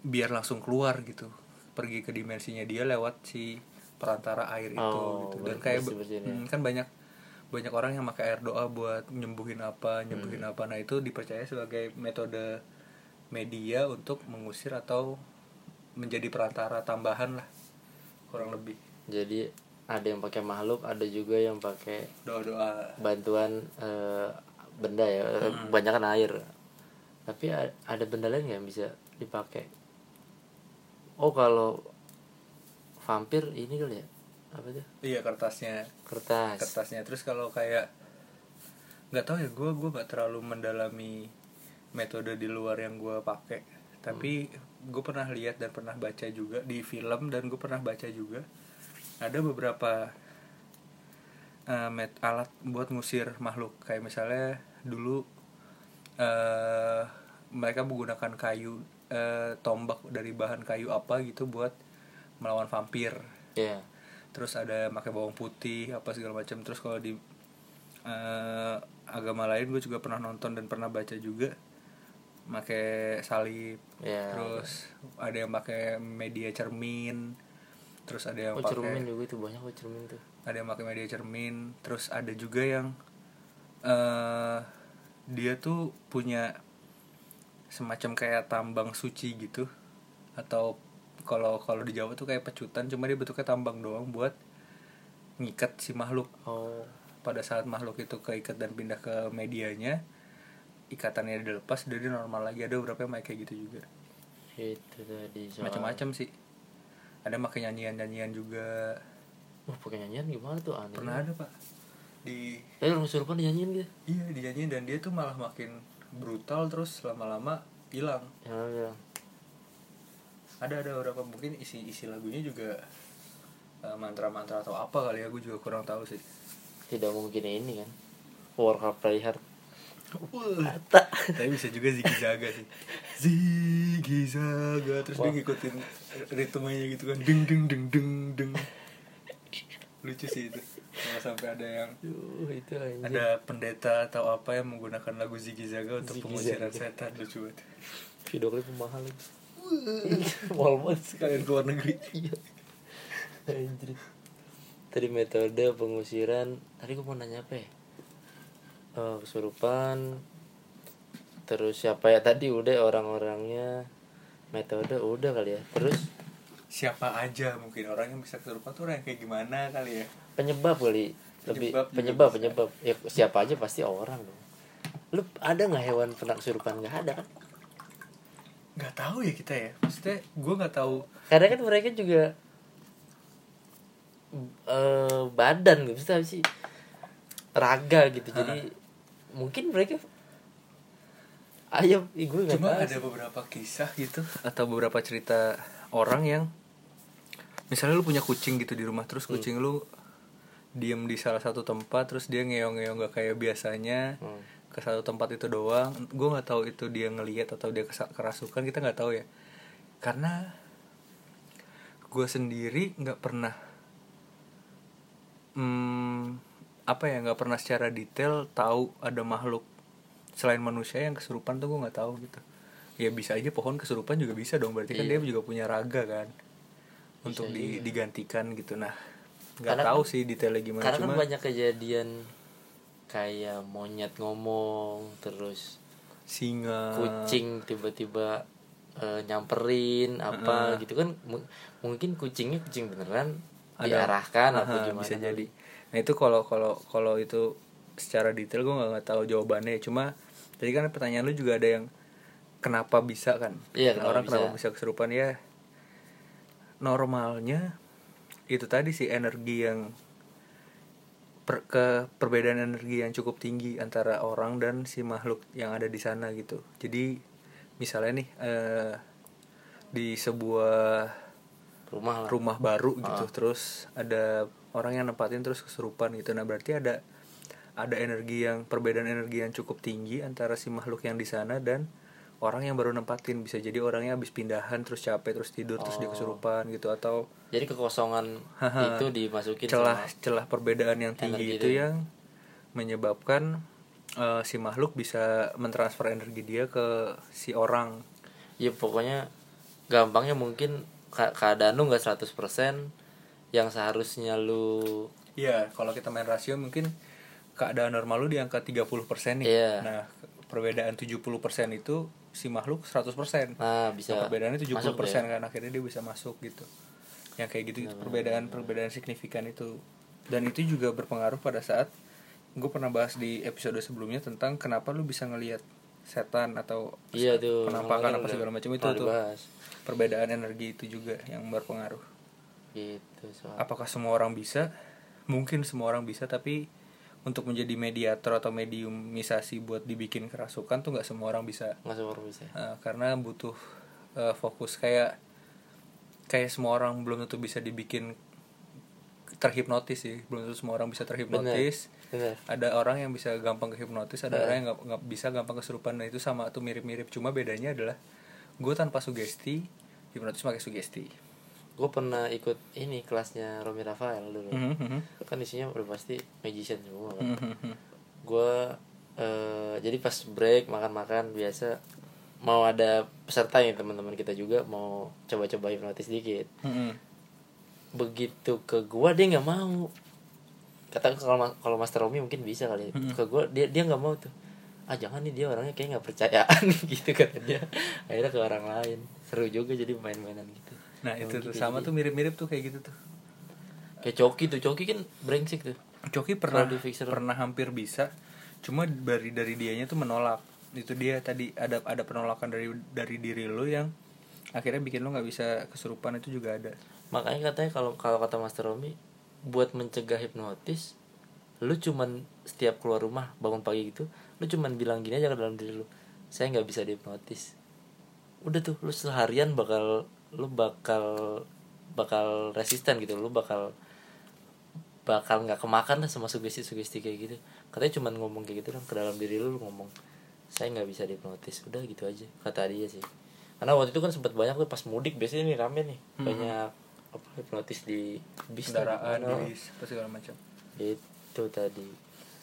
biar langsung keluar gitu pergi ke dimensinya dia lewat si perantara air itu Oh, gitu dan kayak ya. hmm, kan banyak banyak orang yang pakai air doa buat nyembuhin apa nyembuhin Hmm. apa nah itu dipercaya sebagai metode media untuk mengusir atau menjadi perantara tambahan lah kurang lebih. Jadi ada yang pakai makhluk ada juga yang pakai doa doa bantuan eh, benda ya eh, kebanyakan air. Tapi ada benda lain yang bisa dipakai? Oh kalau vampir ini kali ya? Apa tuh? Iya kertasnya. Kertas. Kertasnya. Terus kalau kayak nggak tahu ya gue gue nggak terlalu mendalami metode di luar yang gue pakai. Tapi gue pernah lihat dan pernah baca juga di film dan gue pernah baca juga. Ada beberapa met- alat buat ngusir makhluk. Kayak misalnya dulu eh mereka menggunakan kayu eh, tombak dari bahan kayu apa gitu buat melawan vampir. Ya terus ada pakai bawang putih apa segala macam. Terus kalau di eh, agama lain gue juga pernah nonton dan pernah baca juga pakai salib ya terus ada yang pakai media cermin terus ada yang oh pakai cermin juga itu banyak kok cermin tuh. ada yang pakai media cermin terus ada juga yang eh dia tuh punya semacam kayak tambang suci gitu atau kalau kalau di Jawa tuh kayak pecutan cuma dia bentuknya tambang doang buat ngikat si makhluk. Oh. Pada saat makhluk itu keikat dan pindah ke medianya ikatannya dilepas jadi normal lagi. Ada beberapa yang kayak gitu juga. Itu tadi soal macam-macam sih. Ada pakai nyanyian-nyanyian juga. Wah pakai nyanyian gimana tuh? Aneh pernah ada pak. Di tapi orang kesurupan dinyanyiin gitu Iya dinyanyiin dan dia tuh malah makin brutal terus lama-lama hilang. ya orang bilang Ada ada beberapa mungkin isi isi lagunya juga eh, mantra-mantra atau apa kali ya gue juga kurang tahu sih. tidak mungkin ini kan. Hard play hard Tapi bisa juga Ziggy Zaga sih. Ziggy Zaga terus dia ngikutin ritmenya gitu kan ding ding ding ding ding. Lucu sih itu. Kalau sampai ada yang Duh, itu anjing. ada pendeta atau apa yang menggunakan lagu Ziggy Zaga untuk Ziggy pengusiran Zaga. setan lucu banget. video klip mahal lagi mahal banget. Sekalian ke luar negeri. iya anjir tadi metode pengusiran tadi gue mau nanya apa ya Eh, kesurupan. Terus siapa ya? Tadi udah orang-orangnya. Metode udah kali ya. Terus? Siapa aja mungkin orang yang bisa kesurupan tuh orang yang kayak gimana kali ya? Penyebab kali. Lebih Penyebab penyebab penyebab. Ya siapa aja pasti orang dong. Lu ada nggak hewan pernah kesurupan nggak ada kan? Nggak tahu ya kita ya. Maksudnya gue nggak tahu. Karena kan mereka juga eh badan gitu. Maksudnya sih? Raga gitu. Jadi mungkin mereka ayam ih, gue cuma tahu ada sih. beberapa kisah gitu atau beberapa cerita orang yang misalnya lu punya kucing gitu di rumah terus kucing lu diem di salah satu tempat terus dia ngeong-ngeong gak kayak biasanya Hmm. ke satu tempat itu doang gue nggak tahu itu dia ngelihat atau dia kerasukan kita nggak tahu ya karena gue sendiri nggak pernah hmm, apa ya nggak pernah secara detail tahu ada makhluk selain manusia yang kesurupan tuh gue nggak tahu gitu ya bisa aja pohon kesurupan juga bisa dong berarti kan Iya. dia juga punya raga kan untuk di- juga. digantikan gitu nah nggak tahu kan- sih detailnya gimana karena cuma kan banyak kejadian kayak monyet ngomong terus singa kucing tiba-tiba eh, nyamperin apa Heeh. gitu kan Mu- mungkin kucingnya kucing beneran Ada- diarahkan atau Aha, gimana bisa jadi nah itu kalau kalau kalau itu secara detail gue nggak tahu jawabannya. Cuma tadi kan pertanyaan lu juga ada yang kenapa bisa kan? Iya, kenapa orang kenapa bisa. bisa kesurupan? Ya normalnya itu tadi sih energi yang per, ke perbedaan energi yang cukup tinggi antara orang dan si makhluk yang ada di sana gitu. Jadi misalnya nih eh, di sebuah rumah lah. rumah baru gitu. Ah. terus ada orang yang nempatin terus kesurupan gitu nah berarti ada ada energi yang perbedaan energi yang cukup tinggi antara si makhluk yang di sana dan orang yang baru nempatin bisa jadi orangnya habis pindahan terus capek terus tidur terus dia Oh. kesurupan gitu atau jadi kekosongan itu dimasukin celah sama celah perbedaan yang tinggi itu itu. yang menyebabkan eh, si makhluk bisa mentransfer energi dia ke si orang ya pokoknya gampangnya mungkin keadaan lu nggak 100% yang seharusnya lu Iya, kalau kita main rasio mungkin keadaan normal lu di angka 30% nih. Iya. Nah, perbedaan 70% itu si makhluk 100%. nah bisa Nah, perbedaannya 70% masuk ya. kan akhirnya dia bisa masuk gitu. Yang kayak gitu, gitu perbedaan-perbedaan signifikan itu. Dan itu juga berpengaruh pada saat gue pernah bahas di episode sebelumnya tentang kenapa lu bisa ngelihat setan atau iya tuh penampakan apa segala macam itu tuh. Perbedaan energi itu juga yang berpengaruh. Gitu soal. Apakah semua orang bisa? Mungkin semua orang bisa tapi untuk menjadi mediator atau mediumisasi buat dibikin kerasukan tuh nggak semua orang bisa. Nggak semua orang bisa. Eh, karena butuh eh, fokus kayak kayak semua orang belum tentu bisa dibikin terhipnotis sih. Belum tentu semua orang bisa terhipnotis. Bener ada orang yang bisa gampang kehipnotis ada orang yang nggak nggak bisa gampang kesurupan nah itu sama tuh mirip-mirip. Cuma bedanya adalah gue tanpa sugesti hipnotis pakai sugesti gue pernah ikut ini kelasnya Romi Rafael dulu. Mhm, kan isinya udah pasti magician semua kan. Mhm, gue eh, jadi pas break makan-makan biasa mau ada peserta nih teman-teman kita juga mau coba-coba hipnotis dikit. Mhm. begitu ke gua dia nggak mau. Kata kalau kalau Master Romi mungkin bisa kali ya. ke gua dia dia nggak mau tuh. Ah jangan nih dia orangnya kayak nggak percayaan. Gitu kata dia. Akhirnya ke orang lain. Seru juga jadi main-mainan gitu Nah itu tuh gitu, sama jadi- tuh mirip-mirip tuh kayak gitu tuh. kayak Coki tuh Coki kan brengsek tuh Coki pernah Kalau di Fixer. pernah hampir bisa, cuma dari dari dianya tuh menolak. Itu dia tadi ada ada penolakan dari dari diri lo yang akhirnya bikin lo nggak bisa kesurupan itu juga ada. makanya katanya kalau kalau kata Master Romi buat mencegah hipnotis lu cuman setiap keluar rumah bangun pagi gitu lu cuman bilang gini aja ke dalam diri lu saya nggak bisa dihipnotis udah tuh lu seharian bakal lu bakal bakal resisten gitu. Lu bakal bakal nggak kemakan lah sama sugesti-sugesti kayak gitu. Katanya cuman ngomong kayak gitu kan ke dalam diri lu, lu ngomong saya nggak bisa dihipnotis udah gitu aja kata dia sih. Karena waktu itu kan sempat banyak tuh pas mudik biasanya nih rame nih. Banyak apa hipnotis di bis Kendaraan, di bis, apa segala macam. itu tadi.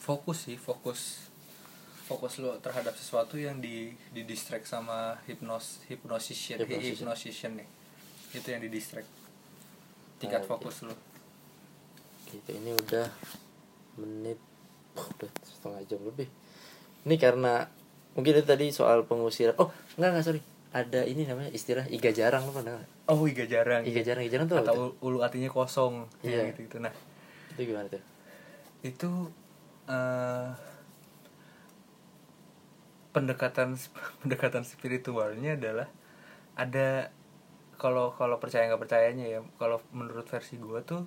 Fokus sih, fokus fokus lo terhadap sesuatu yang di di distract sama hipnos hipnosisien Hypnosis. hipnosisien nih. Itu yang di distract. Tingkat Oke. fokus lo. gitu ini udah menit oh, udah setengah jam lebih ini karena mungkin itu tadi soal pengusiran oh enggak enggak sorry ada ini namanya istilah iga jarang lo pernah? Oh, iga jarang. iga jarang iga jarang tuh atau ulu hatinya kosong Iya. gitu gitu nah itu gimana tuh itu eh, pendekatan pendekatan spiritualnya adalah ada kalau kalau percaya nggak percayanya ya kalau menurut versi gua tuh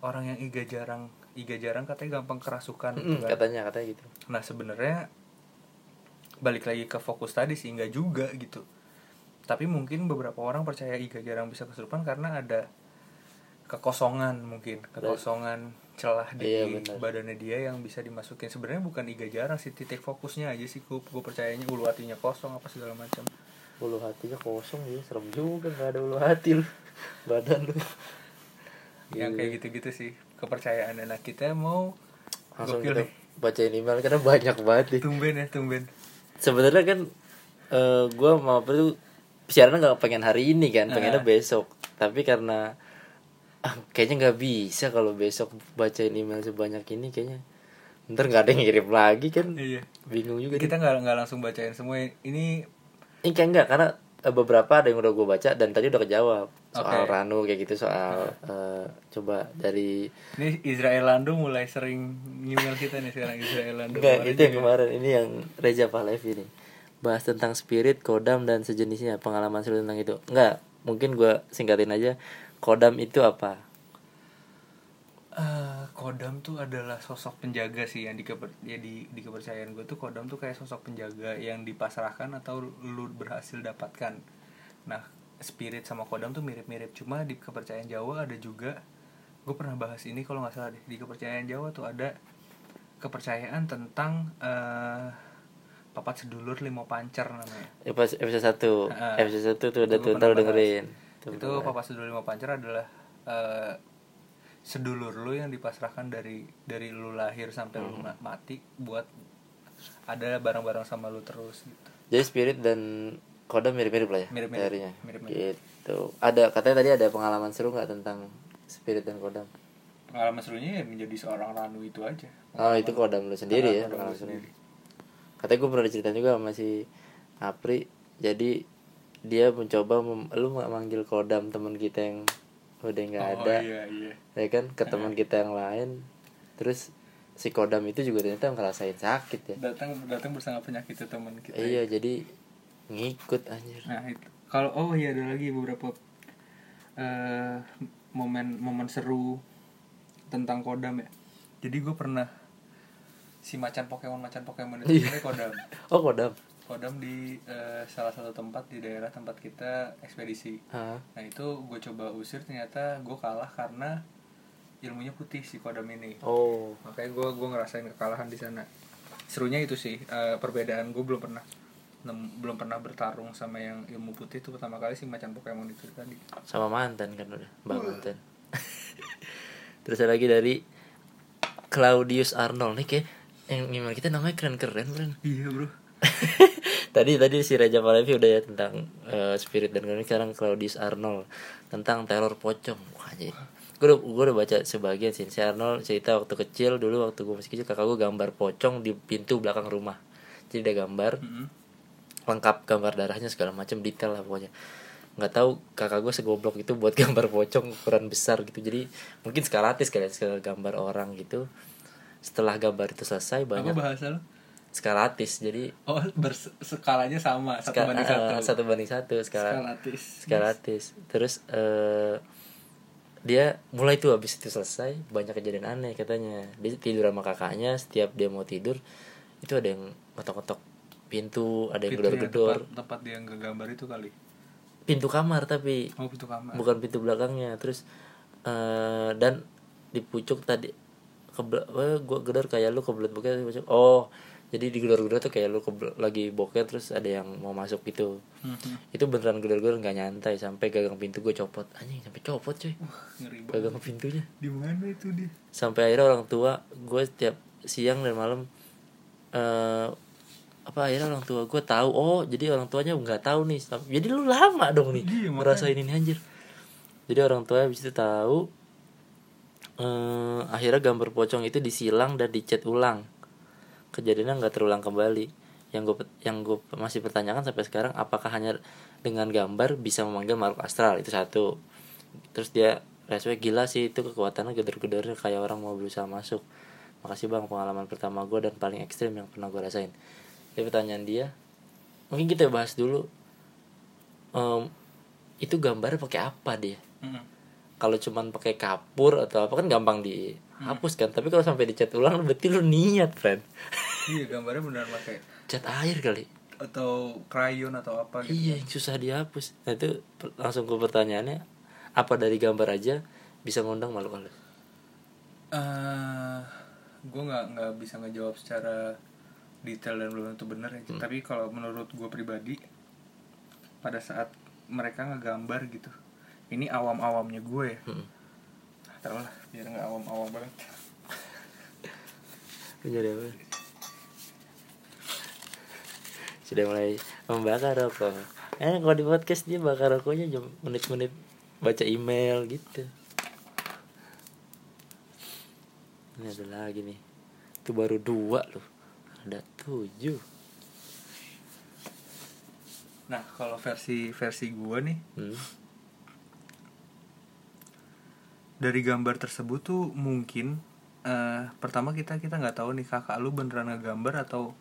orang yang iga jarang iga jarang katanya gampang kerasukan gitu Mm, kan. katanya katanya gitu. Nah sebenarnya balik lagi ke fokus tadi sih nggak juga gitu. Tapi mungkin beberapa orang percaya iga jarang bisa kesurupan karena ada kekosongan mungkin kekosongan celah di Iya, badannya dia yang bisa dimasukin. Sebenarnya bukan iga jarang sih titik fokusnya aja sih gue gue percayanya ulu hatinya kosong apa segala macam ulu hatinya kosong ya serem juga nggak ada ulu hati lu. Badan lu. Yang Iya. kayak gitu-gitu sih. Kepercayaan nah kita mau langsung Gokil kita nih. bacain email karena banyak banget nih. Tumben ya tumben. Sebenarnya kan eh gue mau apa tuh siaran nggak pengen hari ini kan pengennya Ah. besok. Tapi karena ah, kayaknya nggak bisa kalau besok bacain email sebanyak ini kayaknya. Ntar nggak ada yang ngirim lagi kan. Iya. Bingung juga kita nggak nggak langsung bacain semua. Ini ini kayak enggak karena eh, beberapa ada yang udah gue baca dan tadi udah kejawab soal Oke. Ranu kayak gitu soal eh, coba dari Ini Israel Lando mulai sering email kita nih sekarang Israel Lando. Enggak, Kemarin itu yang juga. kemarin ini yang Reza Pahlevi nih. Bahas tentang spirit, kodam dan sejenisnya, pengalaman seru tentang itu. Enggak, mungkin gua singkatin aja. Kodam itu apa? Eh, kodam tuh adalah sosok penjaga sih yang di keper, ya di, di kepercayaan gue tuh kodam tuh kayak sosok penjaga yang dipasrahkan atau lu berhasil dapatkan. Nah, spirit sama kodam tuh mirip-mirip cuma di kepercayaan Jawa ada juga gue pernah bahas ini kalau nggak salah deh di kepercayaan Jawa tuh ada kepercayaan tentang eh papat sedulur limo pancer namanya. Episode 1. Ah. episode 1 tuh udah Itu tuh dengerin. Itu bener. Papa Sedulur Lima Pancer adalah eh, sedulur lu yang dipasrahkan dari dari lu lahir sampai lu ma- mati buat ada bareng-bareng sama lu terus gitu Jadi spirit dan kodam mirip-mirip lah ya Mirip-mirip. teorinya. Mirip-mirip. Gitu. Ada katanya tadi ada pengalaman seru nggak tentang spirit dan kodam? pengalaman serunya ya menjadi seorang ranu itu aja Oh itu kodam lu sendiri ya Pengalaman pengalaman lu seru. sendiri. Katanya gue pernah diceritain juga sama si Apri. Jadi dia mencoba mem- lu ma- manggil kodam teman kita yang udah nggak oh, ada, iya iya ya kan ke teman kita yang lain. Terus si kodam itu juga ternyata ngerasain sakit ya. datang datang bersama penyakit itu teman kita Iya jadi ngikut anjir. Nah itu kalau oh iya ada lagi beberapa eh momen momen seru tentang kodam ya. Jadi gue pernah si macan Pokemon macan Pokemon itu sebenarnya kodam. Oh kodam. Kodam di eh, salah satu tempat di daerah tempat kita ekspedisi. Ah. Nah itu gue coba usir ternyata gue kalah karena ilmunya putih si kodam ini. Oh. Makanya gue gue ngerasain kekalahan di sana. Serunya itu sih eh, perbedaan gue belum pernah nem- belum pernah bertarung sama yang ilmu putih itu pertama kali sih macan Pokemon itu tadi. sama mantan kan udah mbak mantan terus ada lagi dari Claudius Arnold nih kayak yang gimana kita namanya keren keren keren Iya bro. tadi tadi si Raja Palevi udah ya tentang eh, spirit dan ini sekarang Claudius Arnold tentang teror pocong. Wah jadi gue udah gue udah baca sebagian sih. Si Arnold cerita waktu kecil dulu waktu gue masih kecil kakak gue gambar pocong di pintu belakang rumah. Jadi dia gambar Mm-mm. lengkap gambar darahnya segala macam detail lah pokoknya. Nggak tahu kakak gue segoblok itu buat gambar pocong ukuran besar gitu. Jadi mungkin skalatis kali ya gambar orang gitu. Setelah gambar itu selesai Apa banyak bahasa lo? Skalatis jadi Oh bers- skalanya sama satu ska- banding satu. satu banding satu skala Skalatis. skalatis terus eh dia mulai tuh habis itu selesai banyak kejadian aneh katanya dia tidur sama kakaknya setiap dia mau tidur itu ada yang ngetok-ngetok pintu ada yang gedor-gedor tempat, tempat dia ngegambar itu kali. pintu kamar tapi Oh pintu kamar. bukan pintu belakangnya terus eh dan di pucuk tadi eh, gua gedor kayak lu kebelet pucuk. oh jadi di gedor-gedor tuh kayak lu kebel- lagi bokeh terus ada yang mau masuk gitu. Mhm. itu beneran gedor-gedor nggak nyantai sampai gagang pintu gue copot. Anjing sampai copot cuy banget. gagang pintunya. Di mana itu dia? sampai akhirnya orang tua gue setiap siang dan malam eh apa akhirnya orang tua gue tahu oh jadi orang tuanya nggak tahu nih. Jadi lu lama dong nih Iya, ngerasain ini anjir. Jadi orang tua habis itu tahu eh akhirnya gambar pocong itu disilang dan dicat ulang kejadiannya nggak terulang kembali. Yang gue yang gue masih pertanyakan sampai sekarang apakah hanya dengan gambar bisa memanggil makhluk astral? Itu satu. Terus dia respect gila sih itu kekuatannya gedor-gedornya kayak orang mau berusaha masuk. Makasih bang pengalaman pertama gue dan paling ekstrim yang pernah gue rasain. Jadi pertanyaan dia mungkin kita bahas dulu Em, itu gambarnya pakai apa dia? Mhm. kalau cuman pakai kapur atau apa kan gampang dihapus kan tapi kalau sampai dicat ulang berarti lu niat friend Iya gambarnya benar pakai cat air kali atau krayon atau apa gitu. iya yang susah dihapus nah itu langsung ke pertanyaannya apa dari gambar aja bisa ngundang makhluk halus eh gue nggak nggak bisa ngejawab secara detail dan belum tentu benar ya. Tapi kalau menurut gue pribadi, pada saat mereka ngegambar gitu, ini awam-awamnya gue ya. Hmm. Tahu lah, biar nggak awam-awam banget. Menjadi apa? Sudah mulai membakar rokok. Eh kalau di podcast dia bakar rokoknya jam menit-menit baca email gitu. Ini ada lagi nih. Itu baru dua loh. Ada tujuh. Nah, kalau versi versi gue nih, Hmm. Dari gambar tersebut tuh mungkin eh pertama kita kita nggak tahu nih kakak lu beneran ngegambar atau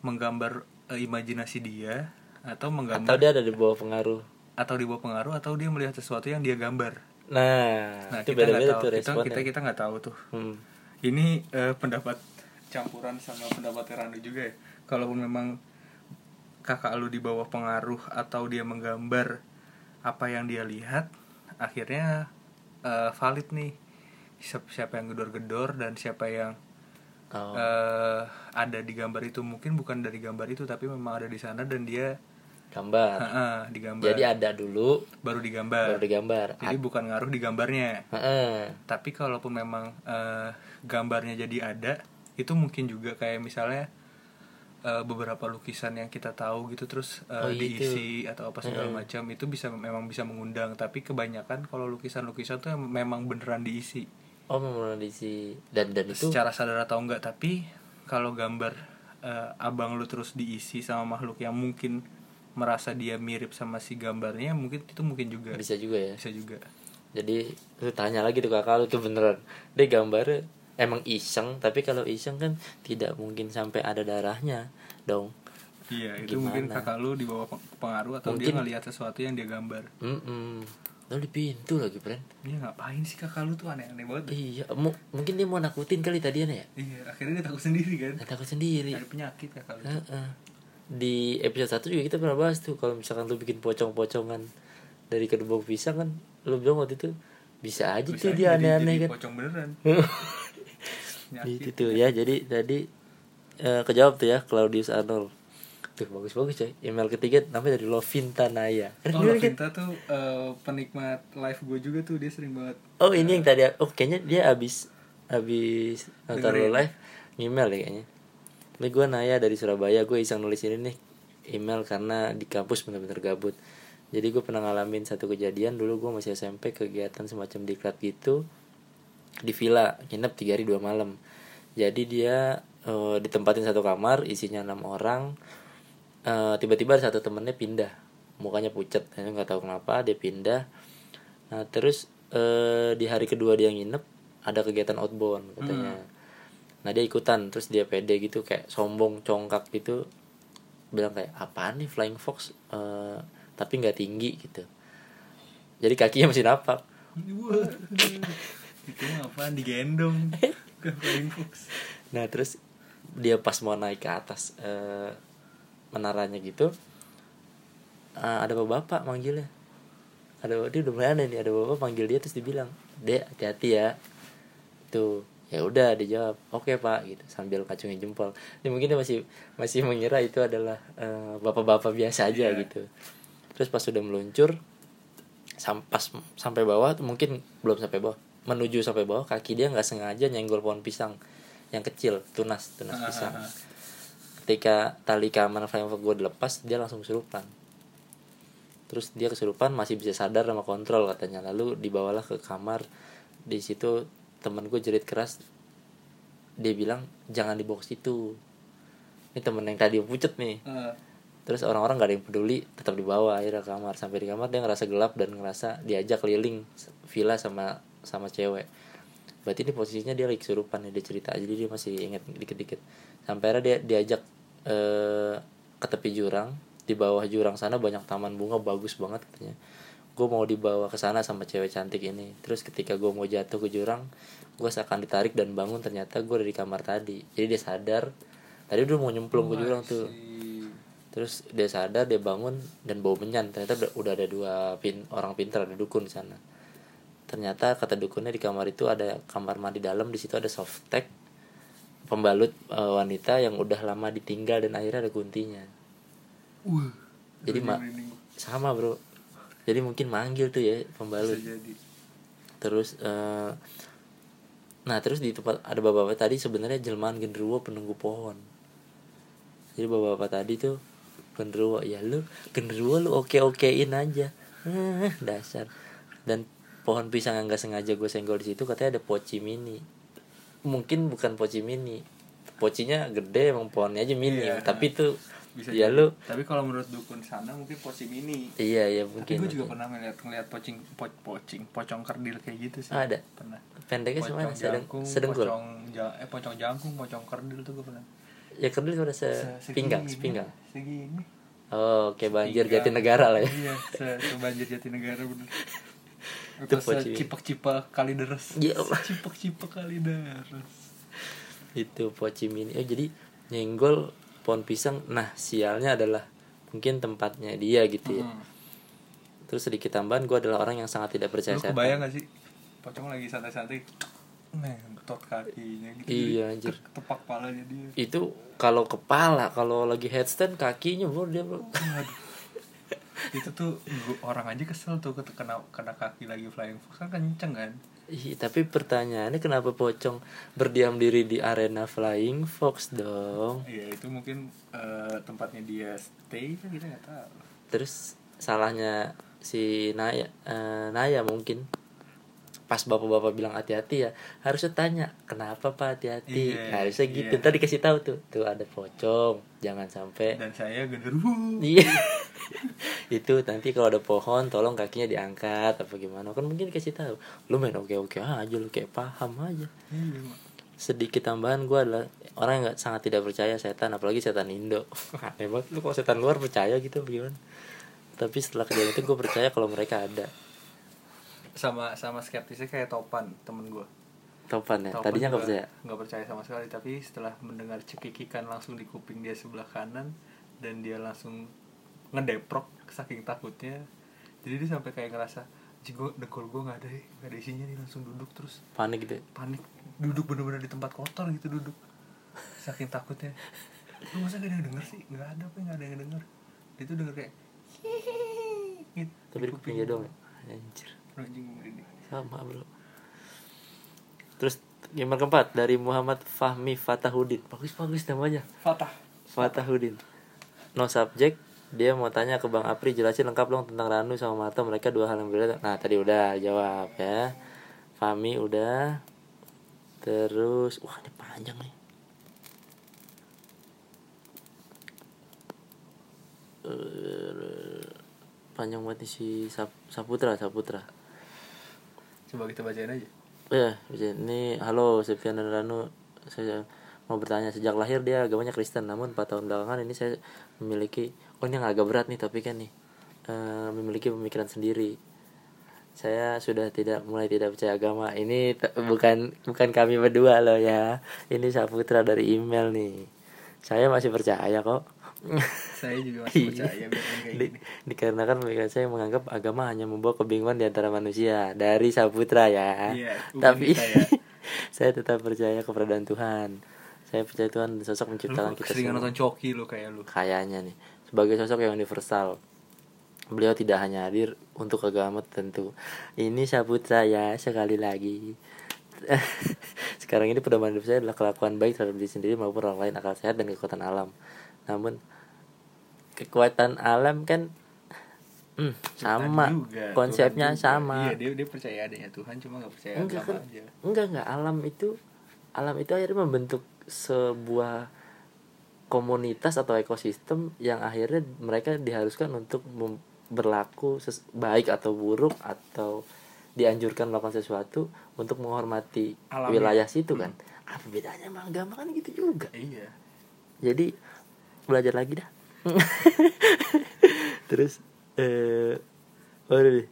menggambar eh, imajinasi dia atau menggambar Atau dia ada di bawah pengaruh. atau di bawah pengaruh atau dia melihat sesuatu yang dia gambar. Nah, Nah, itu kita nggak tahu. tuh Kita kita kita nggak tahu tuh. Hmm. Ini eh, pendapat campuran sama pendapat Randu juga ya. Kalaupun memang kakak lu di bawah pengaruh atau dia menggambar apa yang dia lihat, akhirnya eh, valid nih. Siapa, siapa yang gedor-gedor dan siapa yang Oh. eh, ada di gambar itu. Mungkin bukan dari gambar itu tapi memang ada di sana dan dia gambar. Heeh, digambar jadi ada dulu baru digambar baru digambar jadi bukan ngaruh di gambarnya. Heeh. tapi kalaupun memang eh, gambarnya jadi ada itu mungkin juga kayak misalnya eh, beberapa lukisan yang kita tahu gitu terus eh, Oh, itu. diisi atau apa segala macam itu bisa memang bisa mengundang. Tapi kebanyakan kalau lukisan-lukisan tuh memang beneran diisi. Oh memang diisi. Dan dan itu secara sadar atau enggak tapi kalau gambar eh, abang lu terus diisi sama makhluk yang mungkin merasa dia mirip sama si gambarnya mungkin itu mungkin juga. Bisa juga ya. Bisa juga. Jadi lu tanya lagi tuh kakak lu tuh beneran. Dia gambarnya emang iseng tapi kalau iseng kan tidak mungkin sampai ada darahnya dong iya itu Gimana? mungkin kakak lu dibawa peng- pengaruh atau dia Mungkin- ngelihat sesuatu yang dia gambar Mm Lalu di pintu lagi, friend. dia ngapain sih kakak lu tuh aneh-aneh banget Iya, mu- mungkin dia mau nakutin kali tadian ya. iya akhirnya dia takut sendiri kan Nah, takut sendiri. ada penyakit kakak lu Heeh. Di episode 1 juga kita pernah bahas tuh kalau misalkan lu bikin pocong-pocongan dari kedua pisang kan lu bilang waktu itu bisa aja Bisa tuh dia jadi- aneh-aneh kan. pocong beneran Gitu tuh ya. Jadi tadi eh, kejawab tuh ya Claudius Arnold. Tuh bagus-bagus coy. Email ketiga namanya dari Lovinta Naya. Oh, kan? Lavinta tuh eh, penikmat live gue juga tuh dia sering banget Oh ini yang tadi Oh kayaknya dia abis Abis nonton lo live Email deh kayaknya Ini gue Naya dari Surabaya Gue iseng nulis ini nih Email karena di kampus bener-bener gabut Jadi gue pernah ngalamin satu kejadian Dulu gue masih SMP kegiatan semacam diklat gitu Di villa Nginep 3 hari 2 malam. Jadi dia eh, ditempatin satu kamar Isinya enam orang. Eh, Tiba-tiba ada satu temennya pindah. Mukanya pucat Saya nggak tahu kenapa dia pindah. Nah terus eh, di hari kedua dia nginep ada kegiatan outbound katanya. Nah dia ikutan terus dia pede gitu kayak sombong congkak gitu. Bilang kayak apaan nih flying fox? Eh, tapi nggak tinggi gitu. Jadi kakinya masih napak. Itu mah apaan? Digendong. Flying Fox. Nah terus dia pas mau naik ke atas eh, menaranya gitu eh, ada bapak manggilnya. Ada dia udah mulai aneh nih ada bapak panggil dia terus dibilang dek hati-hati ya. Tuh ya udah dijawab oke pak gitu sambil kacungin jempol. Ini mungkin dia masih masih mengira itu adalah eh, bapak-bapak biasa aja Iya. gitu. Terus pas sudah meluncur sam- pas sampai bawah tuh mungkin belum sampai bawah menuju sampai bawah kaki dia nggak sengaja nyenggol pohon pisang yang kecil tunas tunas pisang. ketika tali keamanan fox gue dilepas dia langsung kesurupan. Terus dia kesurupan masih bisa sadar sama kontrol katanya. Lalu dibawalah ke kamar. Di situ temen gue jerit keras. Dia bilang jangan dibawa ke situ. Ini temen yang tadi pucet nih. Terus orang-orang gak ada yang peduli tetap dibawa akhirnya ke kamar. Sampai di kamar dia ngerasa gelap dan ngerasa diajak keliling villa sama sama cewek. Berarti ini posisinya dia lagi kesurupan dia cerita. Jadi dia masih inget dikit-dikit. Sampai akhirnya dia diajak eh, ke tepi jurang. Di bawah jurang sana banyak taman bunga bagus banget katanya. Gue mau dibawa ke sana sama cewek cantik ini. Terus ketika gue mau jatuh ke jurang gue seakan ditarik dan bangun. Ternyata gue ada di kamar tadi. Jadi dia sadar. Tadi udah mau nyemplung ke jurang tuh. Terus dia sadar dia bangun dan bau menyan. Ternyata udah, udah ada dua pin, orang pintar ada dukun di sana ternyata kata dukunnya di kamar itu ada kamar mandi dalam di situ ada softtek pembalut eh, wanita yang udah lama ditinggal dan akhirnya ada guntingnya Wah, Jadi, merinding, Ma- merinding. sama bro. Jadi mungkin manggil tuh ya pembalut. Jadi. Terus eh, nah terus di tempat ada bapak-bapak tadi sebenarnya jelmaan genderuwo penunggu pohon. Jadi bapak-bapak tadi tuh genderuwo ya lu genderuwo lu oke okein aja. Eh, dasar. Dan pohon pisang yang gak sengaja gue senggol di situ katanya ada poci mini. Mungkin bukan poci mini. Pocinya gede emang pohonnya aja mini Iya. tapi tuh bisa ya jadi. lu tapi kalau menurut dukun sana mungkin poci mini. Iya iya tapi mungkin gue juga pernah ngeliat ngeliat pocing po, pocing pocong kerdil kayak gitu sih. Ada. Pernah. Pendeknya pocong sedeng jangkung sedengkul? pocong ja- eh pocong jangkung pocong kerdil tuh gue pernah. Ya kerdil udah se Se- pinggang segini, sepinggang? segini. Oh, kayak banjir Pinggang. Jatinegara lah ya. iya se, se banjir Jatinegara bener. Itu Terus poci. cipak-cipak kali deres Allah. cipak-cipak kali deres Itu poci mini. Oh, jadi nyenggol pohon pisang. Nah, sialnya adalah mungkin tempatnya dia gitu ya. Hmm. Terus sedikit tambahan gue adalah orang yang sangat tidak percaya lu setan. kebayang gak sih pocong lagi santai-santai nentot kakinya gitu Iya, anjir. tepak palanya dia Itu kalau kepala, kalau lagi headstand kakinya bro dia bro. Waduh. Itu tuh orang aja kesel tuh kena kena kaki lagi flying fox kan kenceng kan? Ih, tapi pertanyaannya kenapa pocong berdiam diri di arena Flying Fox dong? iya itu mungkin eh, tempatnya dia stay kan kita nggak tahu. Terus salahnya si Naya eh, Naya mungkin pas bapak-bapak bilang hati-hati ya harusnya tanya kenapa pak hati-hati? Iya, harusnya gitu. iya. tadi kasih tahu tuh tuh ada pocong jangan sampai. Dan saya genderuwo. Iya. Itu nanti kalau ada pohon tolong kakinya diangkat. Apa gimana? Kan mungkin kasih tahu lu main oke oke aja lu kayak paham aja. Iya, sedikit tambahan gue adalah orang yang sangat tidak percaya setan apalagi setan Indo. Aneh banget lu kalau setan luar percaya gitu bagaimana tapi setelah kejadian itu gue percaya kalau mereka ada sama sama skeptisnya kayak topan temen gue topan ya? Topan tadinya nggak percaya? nggak percaya sama sekali tapi setelah mendengar cekikikan langsung di kuping dia sebelah kanan dan dia langsung ngedeprok saking takutnya jadi dia sampai kayak ngerasa "Anjing, gua dengkul gue nggak ada eh, nggak ada isinya nih langsung duduk terus. Panik gitu panik. Duduk bener-bener di tempat kotor gitu duduk. Saking takutnya. Lu masa gak ada yang denger sih? Nggak ada apa nggak ada yang denger. Dia tuh denger kayak gitu, tapi di kuping dia doang ya? anjir sama bro. Terus gambar keempat dari Muhammad Fahmi Fatahudin bagus bagus namanya. Fatah. Fatahudin no subject. Dia mau tanya ke Bang Apri jelasin lengkap dong tentang Ranu sama Marto mereka dua hal yang berbeda. Nah tadi udah jawab ya. Fahmi udah. Terus wah ini panjang nih. Eh, panjang banget nih si Sap- Saputra Saputra coba kita bacain aja Ya, bisa. ini halo Septian dan Ranu. Saya mau bertanya sejak lahir dia agamanya Kristen, namun 4 tahun belakangan ini saya memiliki oh ini agak berat nih tapi kan nih eh, memiliki pemikiran sendiri. Saya sudah tidak mulai tidak percaya agama. Ini bukan bukan kami berdua loh ya. Ini Saputra dari email nih. Saya masih percaya kok. saya juga masih percaya biar kayak Di, gini dikarenakan pemikiran saya menganggap agama hanya membawa kebingungan di antara manusia dari Saputra ya. Iya, bukan Tapi kita ya. saya tetap percaya keberadaan Tuhan. Saya percaya Tuhan sosok lu menciptakan kita sering semua. nonton coki lu kayak lu Kayaknya nih sebagai sosok yang universal. Beliau tidak hanya hadir untuk agama tertentu. Ini Saputra ya sekali lagi. Sekarang ini pedoman hidup saya adalah kelakuan baik terhadap diri sendiri maupun orang lain, akal sehat dan kekuatan alam. Namun kekuatan alam kan hmm, sama. juga, konsepnya Tuhan juga. sama. iya dia dia percaya adanya Tuhan cuma nggak percaya enggak kan? aja. Enggak enggak. Alam itu alam itu akhirnya membentuk sebuah komunitas atau ekosistem yang akhirnya mereka diharuskan untuk mem- berlaku ses- baik atau buruk atau dianjurkan melakukan sesuatu untuk menghormati Alamnya. wilayah situ kan? Apa bedanya sama agama? Kan gitu juga. Iya. Jadi belajar lagi dah terus eh waduh deh.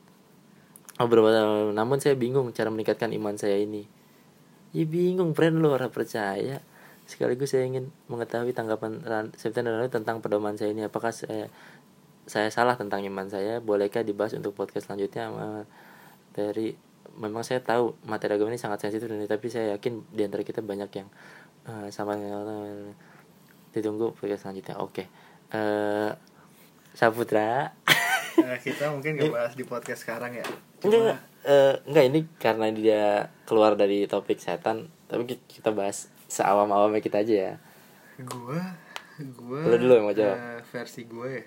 Oh, namun saya bingung cara meningkatkan iman saya ini. Ya bingung. Friend lu orang percaya. Sekaligus saya ingin mengetahui tanggapan Ranu tentang pedoman saya ini. Apakah saya saya salah tentang iman saya? Bolehkah dibahas untuk podcast selanjutnya dari memang saya tahu materi agama ini sangat sensitif dan tapi saya yakin di antara kita banyak yang eh, sama ditunggu podcast selanjutnya. Oke eh Saputra. Nah, kita mungkin nggak bahas di podcast sekarang ya. Enggak cuma eh, enggak ini karena dia keluar dari topik setan tapi ki- kita bahas seawam-awamnya kita aja ya. Gua gua Lu dulu yang mau jawab. eh, versi gue ya.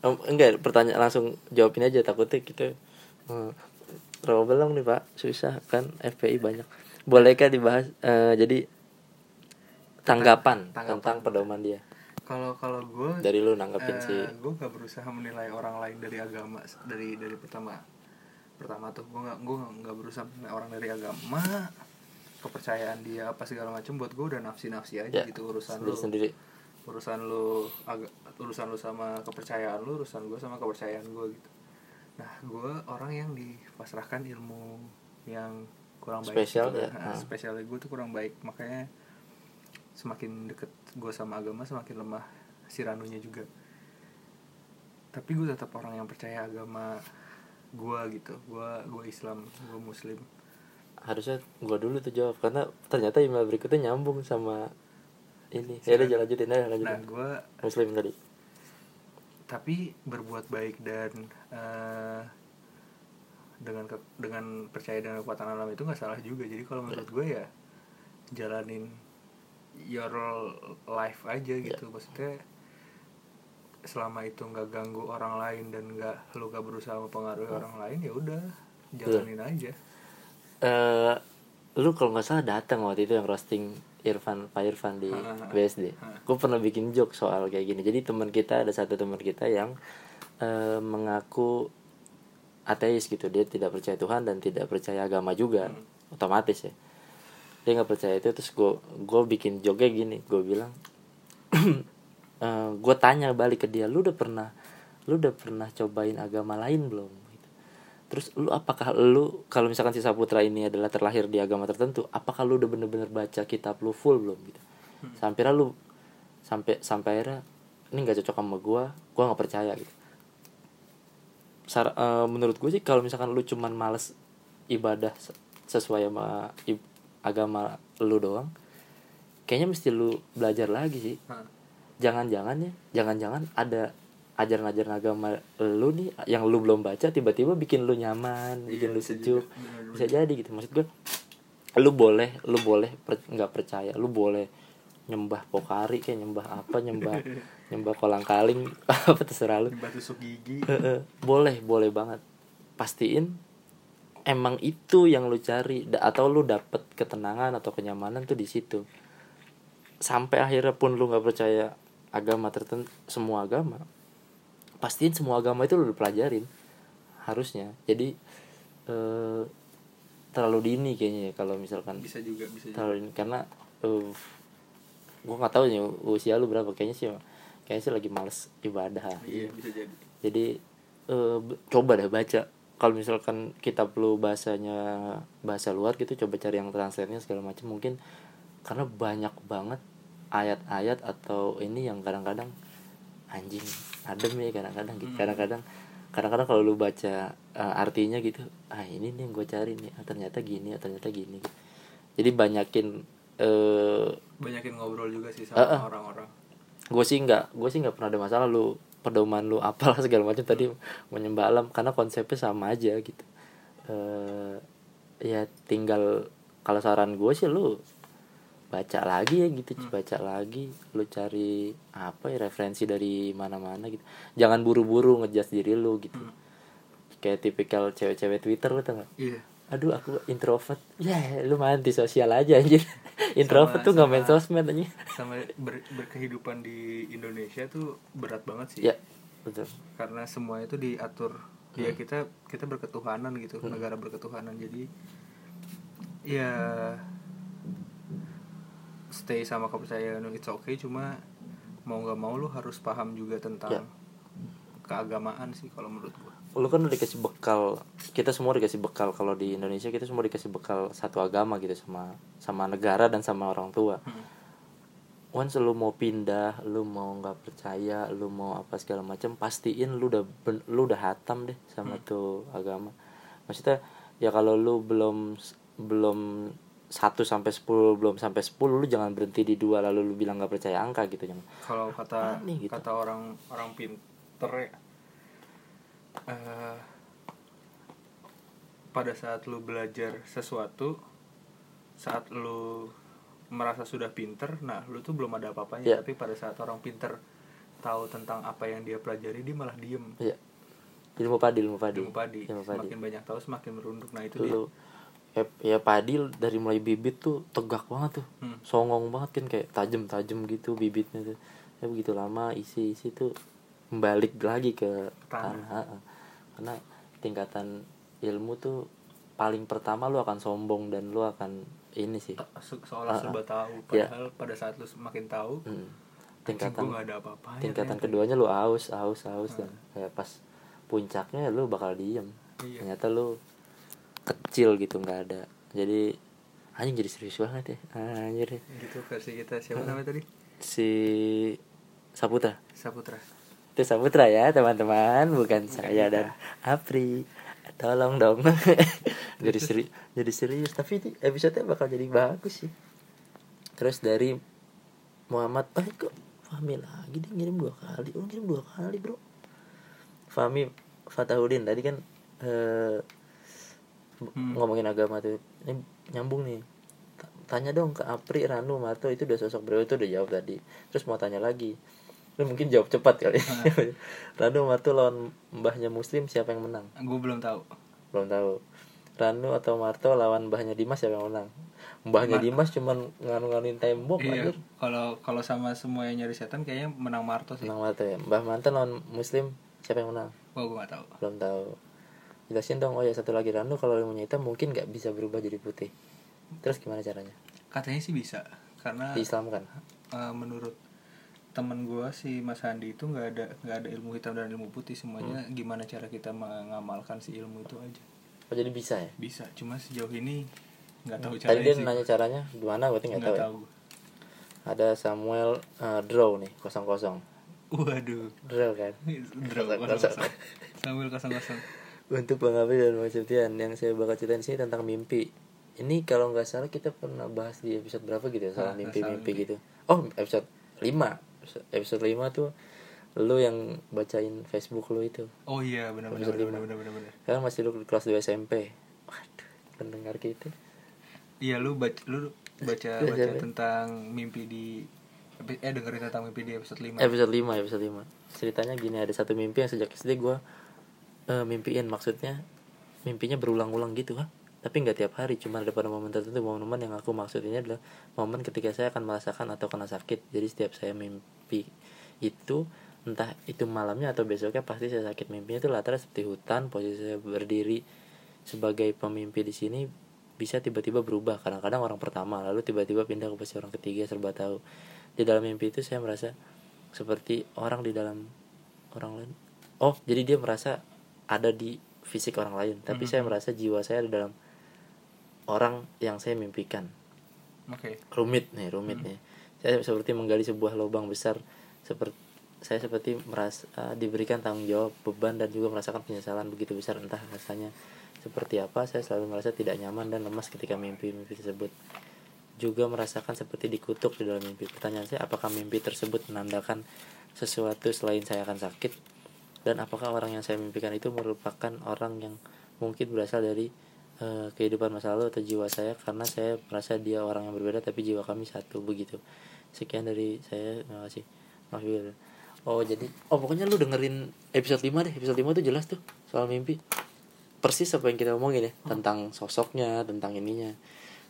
Em, enggak pertanyaan langsung jawabin aja takutnya kita Rawa belum nih pak. Susah kan FPI banyak. Bolehkah dibahas eh, jadi tanggapan, Tanggapan. tentang pedoman dia kalau kalau gue dari lu nanggepin Eh, sih. gue gak berusaha menilai orang lain dari agama dari dari pertama pertama tuh. Gue nggak gue nggak berusaha menilai orang dari agama kepercayaan dia apa segala macam buat gue udah nafsi nafsi aja ya gitu urusan lu. sendiri sendiri urusan lu agak urusan lu sama kepercayaan lu urusan gue sama kepercayaan gue gitu. Nah gue orang yang dipasrahkan ilmu yang kurang baik Spesial gitu. ya? Nah, spesialnya gue tuh kurang baik. Makanya semakin deket gue sama agama semakin lemah si ranunya juga. Tapi gue tetap orang yang percaya agama gue gitu. Gue gue Islam gue Muslim. Harusnya gua dulu tuh jawab karena ternyata email berikutnya nyambung sama ini. Ya udah lanjutin aja nah lanjutin gue muslim tadi. Tapi berbuat baik dan eh, dengan ke- dengan percaya dengan kekuatan alam itu nggak salah juga. Jadi kalau menurut gue ya jalanin your life aja gitu maksudnya selama itu nggak ganggu orang lain dan nggak lu gak berusaha mempengaruhi orang lain ya udah jalanin aja eh lu kalau nggak salah datang waktu itu yang roasting Irfan Pak Irfan di Ha. BSD. Ha. Gue pernah bikin joke soal kayak gini. Jadi teman kita ada satu teman kita yang eh, mengaku ateis gitu. Dia tidak percaya Tuhan dan tidak percaya agama juga. Otomatis ya. Dia nggak percaya itu terus gue gue bikin joke kayak gini. Gue bilang gue tanya balik ke dia, lu udah pernah lu udah pernah cobain agama lain belum? Gitu. Terus lu apakah lu kalau misalkan si Saputra ini adalah terlahir di agama tertentu, apakah lu udah bener-bener baca kitab lu full belum gitu? Sampai akhirnya lu sampai sampai akhirnya ini nggak cocok sama gua, gua nggak percaya gitu. Sar- eh, menurut gue sih kalau misalkan lu cuman males ibadah se- sesuai sama agama lu doang, kayaknya mesti lu belajar lagi sih. Jangan-jangan ya jangan-jangan ada ajaran-ajaran agama lu nih yang lu belum baca tiba-tiba bikin lu nyaman bikin Iya, lu bisa sejuk. Bener-bener. bisa jadi gitu. Maksud gue lu boleh lu boleh per- nggak percaya lu boleh nyembah pokari kayak nyembah apa nyembah nyembah kolang kaling apa terserah lu. Batu tusuk gigi. Eh, eh, boleh boleh banget. Pastiin emang itu yang lu cari. Atau lu dapet ketenangan atau kenyamanan tuh di situ. Sampai akhirnya pun lu nggak percaya agama tertentu semua agama pastiin semua agama itu lu pelajarin harusnya. Jadi eh, terlalu dini kayaknya ya kalau misalkan bisa juga bisa juga. terlalu dini. Karena uh, gue nggak tahu nih usia lu berapa. Kayaknya sih kayaknya sih lagi males ibadah. Iya bisa jadi. Jadi eh, b- coba deh baca kalau misalkan kitab lu bahasanya bahasa luar gitu coba cari yang translate-nya segala macam mungkin karena banyak banget ayat-ayat atau ini yang kadang-kadang anjing adem ya kadang-kadang gitu Hmm. kadang-kadang kadang-kadang kalau lu baca eh, artinya gitu ah ini nih yang gue cari nih ah, ternyata gini ah, ternyata gini gitu. jadi banyakin eh banyakin ngobrol juga sih sama orang-orang gue sih nggak gue sih nggak pernah ada masalah lu pedoman lu apalah segala macam tadi menyembah alam karena konsepnya sama aja gitu. Eh ya tinggal kalau saran gue sih lu baca lagi ya gitu baca lagi lu cari apa ya referensi dari mana-mana gitu. Jangan buru-buru ngejudge diri lu gitu. Kayak tipikal cewek-cewek Twitter lu tau gak? iya aduh aku introvert. Ya lu mah anti sosial aja anjir introvert tuh nggak main sosmed aja sama ber- berkehidupan di Indonesia tuh berat banget sih. Ya betul. Karena semua itu diatur. Ya kita kita berketuhanan gitu negara berketuhanan. Jadi ya stay sama kepercayaan lu, it's okay. Cuma mau nggak mau lu harus paham juga tentang Ya. keagamaan sih kalau menurut gua lu kan udah dikasih bekal kita semua dikasih bekal. Kalau di Indonesia kita semua dikasih bekal satu agama gitu sama sama negara dan sama orang tua. Once lu mau pindah lu mau nggak percaya lu mau apa segala macam pastiin lu udah lu udah hatam deh sama tuh agama. Maksudnya ya kalau lu belum belum satu sampai 10 belum sampai 10 lu jangan berhenti di dua lalu lu bilang nggak percaya angka gitu jangan. Kalau kata nih gitu? kata orang orang pinter ya eh, pada saat lu belajar sesuatu saat lu merasa sudah pinter nah lu tuh belum ada apa-apanya Ya. tapi pada saat orang pinter tahu tentang apa yang dia pelajari dia malah diem. Ya ilmu padi ilmu padi. Ilmu padi. Ilmu padi. Semakin banyak tahu semakin merunduk. Nah itu dia. lu ya, ya padi dari mulai bibit tuh tegak banget tuh. Hmm. songong banget kan kayak tajam-tajam gitu bibitnya tuh. Ya begitu lama isi-isi tuh balik lagi ke Tanah. tanah. Karena tingkatan ilmu tuh paling pertama lu akan sombong dan lu akan ini sih. Se- seolah Ah, ah. serba tahu. Ya. padahal pada saat lu semakin tahu hmm. tingkatan tingkatan gue gak ada apa-apanya tingkatan ternyata. keduanya lu aus aus aus dan kayak pas puncaknya lu bakal diem. Iya. ternyata lu kecil gitu nggak ada. Jadi anjing jadi serius banget ya. Anjir. Gitu versi kita. Siapa namanya tadi? Si Saputra. Saputra itu Saputra ya teman-teman. Bukan saya dan Apri. Tolong dong. Jadi seri jadi serius. Tapi ini episode bakal jadi bagus sih. Terus dari Muhammad Baik kok Fahmi lagi dia ngirim dua kali. Oh ngirim dua kali bro. Fahmi Fatahudin tadi kan eh, Hmm. ngomongin agama tuh. Ini nyambung nih. Ta- tanya dong ke Apri Ranu Marto itu udah sosok beliau itu udah jawab tadi. Terus mau tanya lagi lu mungkin jawab cepat kali. Ranu Marto lawan mbahnya Muslim siapa yang menang? Gue belum tahu. Belum tahu. Ranu atau Marto lawan mbahnya Dimas siapa yang menang? Mbahnya Ma- Dimas cuman nganu-nganuin tembok iya kalau kalau sama semua yang nyari setan kayaknya menang Marto sih. Menang Marto ya. Mbah Mantan lawan Muslim siapa yang menang? Wah gue gak tahu. Belum tahu. Jelasin dong oh ya satu lagi. Ranu kalau ilmunya hitam mungkin nggak bisa berubah jadi putih. Terus gimana caranya? Katanya sih bisa karena di Islam kan? eh, menurut temen gue si Mas Handi itu nggak ada nggak ada ilmu hitam dan ilmu putih semuanya. Hmm. gimana cara kita mengamalkan si ilmu itu aja? Oh jadi bisa ya? Bisa cuma sejauh ini nggak tahu tadi caranya dia sih. nanya caranya gimana? Berarti nggak tahu, ya? tahu. Ada Samuel eh, Draw nih kosong kosong waduh. Draw kan? Draw, Kosong, kosong, kosong. kosong. Untuk Bang Abi dan Bang Septian yang saya bakal ceritain sini tentang mimpi. Ini kalau nggak salah kita pernah bahas di episode berapa gitu ya soal Ah, mimpi-mimpi gitu. Oh episode 5 episode 5 tuh lu yang bacain Facebook lu itu. Oh iya benar benar Episode benar benar benar sekarang masih lu kelas 2 SMP waduh pendengar kita. Iya lu baca lu baca Iya, baca tentang mimpi di eh dengerin tentang mimpi di episode 5 episode 5 episode 5 ceritanya gini ada satu mimpi yang sejak SD gue mimpiin. Maksudnya mimpinya berulang-ulang gitu kan tapi nggak tiap hari cuma ada pada momen tertentu momen-momen yang aku maksud ini adalah momen ketika saya akan merasakan atau kena sakit. Jadi setiap saya mimpi itu entah itu malamnya atau besoknya pasti saya sakit mimpinya itu latar seperti hutan posisi saya berdiri sebagai pemimpi di sini bisa tiba-tiba berubah. Kadang-kadang orang pertama lalu tiba-tiba pindah ke posisi orang ketiga serba tahu. Di dalam mimpi itu saya merasa seperti orang di dalam orang lain. Oh jadi dia merasa ada di fisik orang lain tapi saya merasa jiwa saya di dalam orang yang saya mimpikan. Oke. Rumit nih rumit nih saya seperti menggali sebuah lubang besar seperti saya seperti merasa uh, diberikan tanggung jawab beban dan juga merasakan penyesalan begitu besar entah rasanya seperti apa. Saya selalu merasa tidak nyaman dan lemas ketika mimpi-mimpi tersebut. Juga merasakan seperti dikutuk di dalam mimpi. Pertanyaan saya apakah mimpi tersebut menandakan sesuatu selain saya akan sakit? Dan apakah orang yang saya mimpikan itu merupakan orang yang mungkin berasal dari eh, kehidupan masa lalu atau jiwa saya karena saya merasa dia orang yang berbeda tapi jiwa kami satu begitu. Sekian dari saya terima kasih maaf juga oh jadi oh pokoknya lu dengerin episode 5 deh. Episode 5 tuh jelas tuh soal mimpi. Persis apa yang kita omongin ya tentang sosoknya tentang ininya.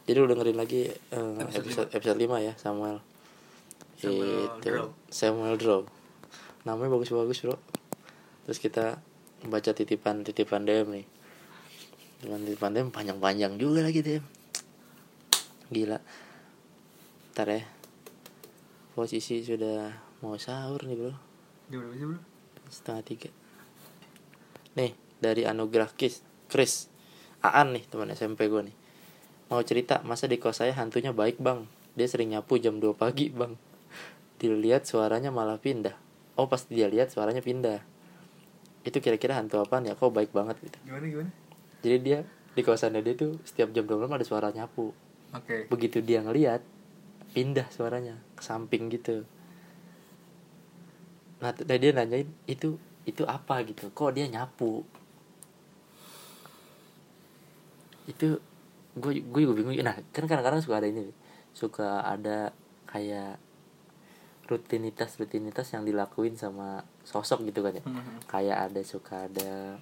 Jadi lu dengerin lagi eh, Episode episode episode 5 ya Samuel. Samuel itu Draw. Samuel Draw namanya bagus-bagus bro. Terus kita baca titipan titipan DM nih DM panjang-panjang juga lagi DM gila. Ntar ya. Posisi sudah mau sahur nih bro. Jam berapa sih bro? Setengah tiga. Nih dari anugerah Kis Chris Aan nih teman SMP gue nih. Mau cerita masa di kos saya hantunya baik bang? Dia sering nyapu jam 2 pagi bang. Dilihat suaranya malah pindah. Oh pas dia lihat suaranya pindah. Itu kira-kira hantu apa ya? Kok baik banget gitu. Gimana gimana jadi dia di kosannya dia tuh setiap jam 12 malam ada suara nyapu. Oke. Begitu dia ngeliat pindah suaranya ke samping gitu. Nah nah dia nanyain itu itu apa? gitu. Kok dia nyapu? Itu gue gue juga bingung. Nah kan kadang-kadang suka ada ini suka ada kayak rutinitas rutinitas yang dilakuin sama sosok gitu kan ya. Mhm. kayak ada suka ada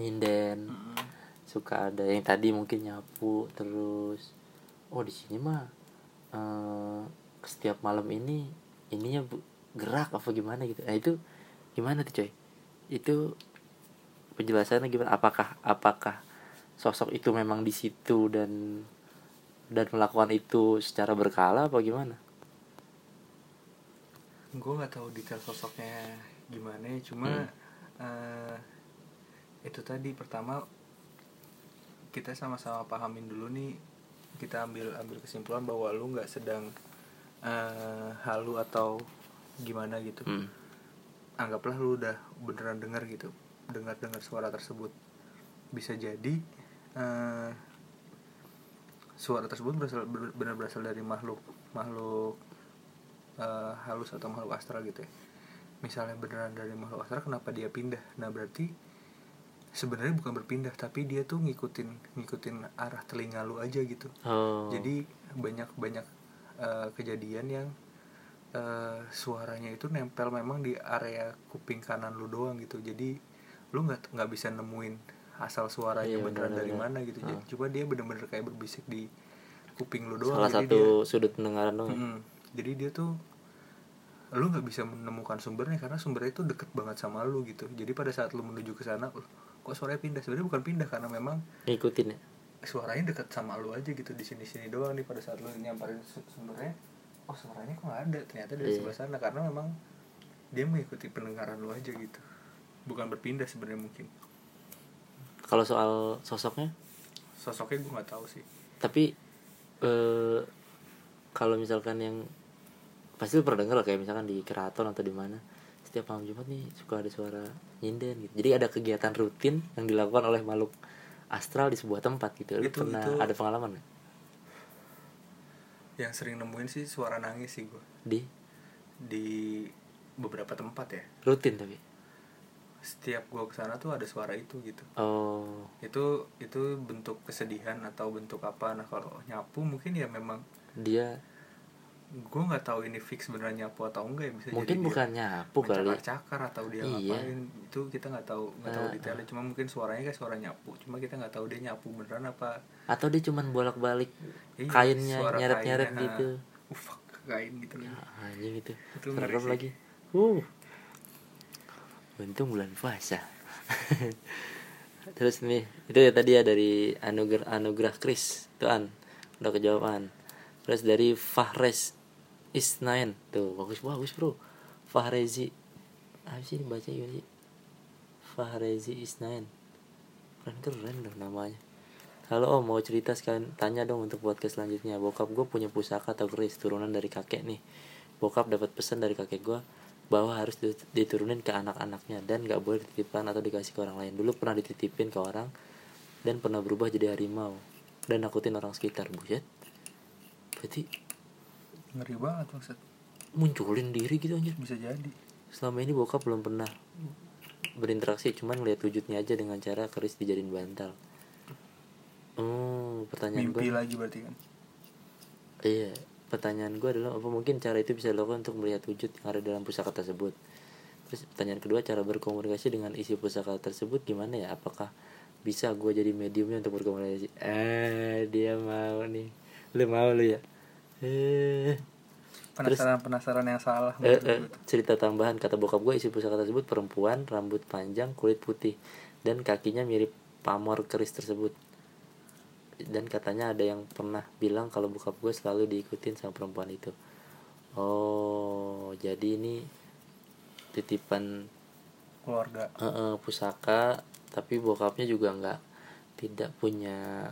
nyinden Mhm. suka ada yang tadi mungkin nyapu terus. Oh di sini mah eh setiap malam ini ininya gerak apa gimana gitu. Nah itu gimana tuh coy? Itu penjelasannya gimana? Apakah apakah sosok itu memang di situ dan dan melakukan itu secara berkala apa gimana? Gue nggak tahu detail sosoknya gimana ya cuma eh, itu tadi pertama kita sama-sama pahamin dulu nih kita ambil ambil kesimpulan bahwa lu nggak sedang eh, halu atau gimana gitu. Hmm. anggaplah lu udah beneran dengar gitu dengar dengar suara tersebut. Bisa jadi eh, suara tersebut berasal ber- benar berasal dari makhluk makhluk eh, halus atau makhluk astral gitu ya. Misalnya beneran dari makhluk astral kenapa dia pindah? Nah berarti sebenarnya bukan berpindah tapi dia tuh ngikutin ngikutin arah telinga lu aja gitu oh jadi banyak banyak eh, kejadian yang eh, suaranya itu nempel memang di area kuping kanan lu doang gitu jadi lu nggak nggak bisa nemuin asal suaranya Iya, beneran dari benar-benar. mana gitu jadi Ah. coba dia bener-bener kayak berbisik di kuping lu doang salah jadi satu dia- sudut pendengaran dong ya? Mm-mm. jadi dia tuh lu nggak bisa menemukan sumbernya karena sumbernya itu deket banget sama lu gitu jadi pada saat lu menuju ke sana "Loh, kok suaranya pindah? Sebenarnya bukan pindah karena memang ngikutin ya? suaranya deket sama lu aja gitu di sini sini doang nih pada saat lu nyamperin su- sumbernya oh suaranya kok nggak ada? Ternyata dari Iya. sebelah sana karena memang dia mengikuti pendengaran lu aja gitu. Bukan berpindah sebenarnya mungkin. Kalau soal sosoknya? Sosoknya gue nggak tahu sih. Tapi eh kalau misalkan yang pasti lu pernah denger lah kayak misalkan di keraton atau di mana setiap malam jumat nih suka ada suara nyinden gitu. Jadi ada kegiatan rutin yang dilakukan oleh makhluk astral di sebuah tempat gitu. Lu Itu- pernah itu- ada pengalaman nggak? yang sering nemuin sih suara nangis sih gue di? Di beberapa tempat ya. Rutin tapi? Setiap gua ke sana tuh ada suara itu gitu. Oh. Itu itu bentuk kesedihan atau bentuk apa. Nah kalau nyapu mungkin ya memang dia gua nggak tahu ini fix beneran nyapu atau enggak ya bisa mungkin jadi bukan nyapu kali. cakar atau dia Iya. ngapain itu kita nggak tahu nggak tahu Ah, detailnya. Cuma mungkin suaranya kayak suara nyapu cuma kita nggak tahu dia nyapu beneran apa. Atau dia cuman bolak balik Iya, kainnya nyeret nyeret kainnya, gitu. Uh, fuck, kain gitu kan. Ah, anjing itu. Itu serem lagi. Uh untung bulan puasa. Terus nih itu ya tadi ya dari anugerah anugerah Kris. Tuan udah kejawaban terus dari Fahres Isnain tuh bagus bagus bro. Fahrezi. Apa sih ini baca gimana sih? Fahrezi Isnain keren keren dong namanya. Halo om mau cerita sekalian tanya dong untuk podcast selanjutnya. Bokap gue punya pusaka atau keris turunan dari kakek nih. Bokap dapat pesan dari kakek gue bahwa harus dit- diturunin ke anak-anaknya dan gak boleh dititipkan atau dikasih ke orang lain. Dulu pernah dititipin ke orang dan pernah berubah jadi harimau dan nakutin orang sekitar buset. Berarti ngeri banget maksud munculin diri gitu anjir bisa jadi Selama ini bokap belum pernah berinteraksi cuman ngeliat wujudnya aja dengan cara keris dijadiin bantal Hmm, pertanyaan gue mimpi lagi berarti kan Iya, pertanyaan gue adalah apa mungkin cara itu bisa dilakukan untuk melihat wujud yang ada dalam pusaka tersebut. Terus pertanyaan kedua, cara berkomunikasi dengan isi pusaka tersebut gimana ya? Apakah bisa gue jadi mediumnya untuk berkomunikasi? Eh, dia mau nih. Lu mau lu ya? Eh, penasaran penasaran yang salah eh, eh, cerita tambahan kata bokap gue isi pusaka tersebut perempuan, rambut panjang, kulit putih dan kakinya mirip pamor keris tersebut. Dan katanya ada yang pernah bilang kalau bokap gue selalu diikutin sama perempuan itu. Oh, jadi ini titipan keluarga pusaka, tapi bokapnya juga nggak tidak punya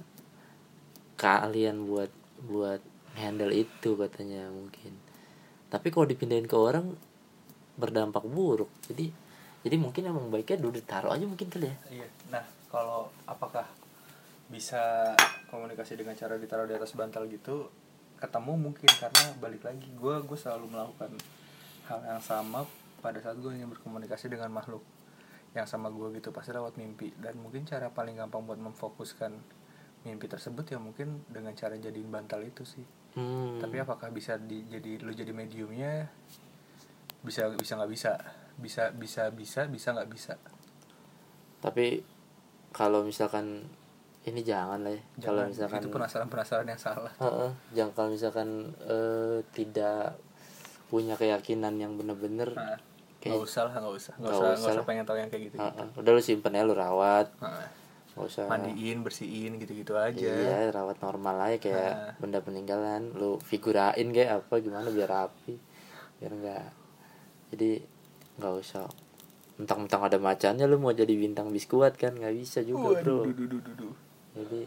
keahlian buat buat handle itu katanya mungkin. Tapi kalau dipindahin ke orang berdampak buruk. Jadi jadi mungkin emang baiknya dulu ditaruh aja mungkin kali ya. Iya. Nah, kalau apakah bisa komunikasi dengan cara ditaruh di atas bantal gitu? Ketemu mungkin karena balik lagi gue gue selalu melakukan hal yang sama pada saat gue ingin berkomunikasi dengan makhluk yang sama gue gitu pasti lewat mimpi dan mungkin cara paling gampang buat memfokuskan mimpi tersebut ya mungkin dengan cara jadiin bantal itu sih Hmm. tapi apakah bisa di, jadi lu jadi mediumnya? Bisa bisa nggak bisa? Bisa bisa bisa bisa nggak bisa? Tapi kalau misalkan ini jangan lah ya. Kalau misalkan itu penasaran penasaran yang salah. Heeh, jangan kalau misalkan eh, tidak punya keyakinan yang bener-bener Nah, Kayak- nggak usah lah nggak usah. Nggak Nggak usah usah nggak usah pengen tahu yang kayak gitu, Heeh, udah lu simpen aja lu rawat. Nggak usah. Mandiin bersihin gitu gitu aja. Iya rawat normal aja kayak Nah. benda peninggalan. Lu figurain kayak apa gimana biar rapi biar enggak jadi nggak usah. Mentang-mentang ada macannya lu mau jadi bintang biskuat kan? Nggak bisa juga bro. duh, duh, duh, jadi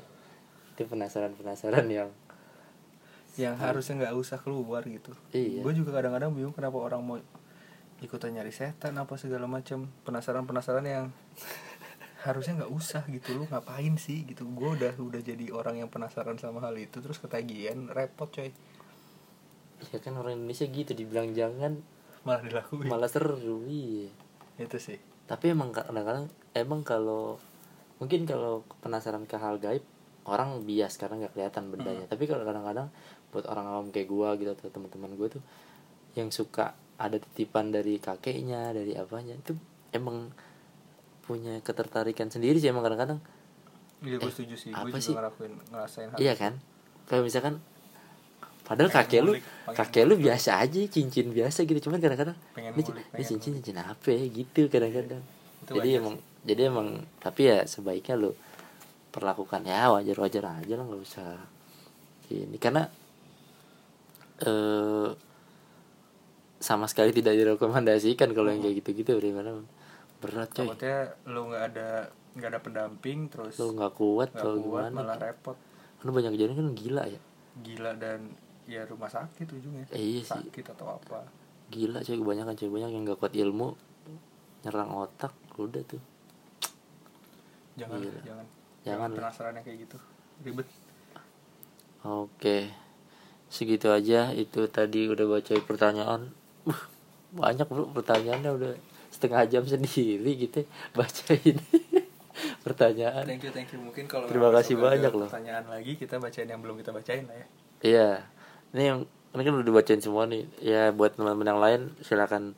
itu penasaran-penasaran yang yang harusnya nggak usah keluar gitu. Iya. gue juga kadang-kadang bingung kenapa orang mau ikutan nyari setan apa segala macam. Penasaran penasaran yang harusnya nggak usah gitu lu ngapain sih gitu. Gue udah udah jadi orang yang penasaran sama hal itu terus ketagihan repot coy. Ya kan orang Indonesia gitu dibilang jangan malah dilakuin. malah seru iya. Itu sih. Tapi emang kadang-kadang emang kalau mungkin kalau penasaran ke hal gaib orang bias karena nggak kelihatan bendanya Hmm. tapi kalau kadang-kadang buat orang awam kayak gua gitu atau teman-teman gua tuh yang suka ada titipan dari kakeknya dari apanya itu emang punya ketertarikan sendiri sih emang kadang-kadang. Iya gue Eh, setuju sih. Apa gue sih? juga ngerasain hal iya kan? Kayak misalkan padahal Pengen kakek lu ngulik, pengen kakek lu biasa aja cincin biasa gitu. Cuman kadang-kadang ini, ngulik, ini cincin cincin apa ya? Gitu kadang-kadang. Itu jadi wajar emang jadi emang tapi ya sebaiknya lu perlakukan ya wajar-wajar aja lah nggak usah ini. Karena eh sama sekali tidak direkomendasikan kalau yang kayak gitu-gitu gimana berat coy. Takutnya lu nggak ada nggak ada pendamping terus lu nggak kuat nggak kalau kuat gimana? malah repot. Kan banyak kejadian kan gila ya. Gila dan ya rumah sakit ujungnya. Eh, iya sih. sakit atau apa. Gila coy kebanyakan coy. Banyak yang gak kuat ilmu nyerang otak udah tuh. Jangan Gila. jangan. Jangan jangan penasaran kayak gitu. Ribet. Oke. Segitu aja itu tadi udah baca pertanyaan. Uh, banyak bro pertanyaannya udah setengah jam sendiri gitu bacain pertanyaan. Thank you thank you. Mungkin kalau Terima kasih banyak loh. pertanyaan lagi kita bacain yang belum kita bacain lah ya. Iya. Ini yang ini kan udah dibacain semua nih. Ya buat teman-teman yang lain silakan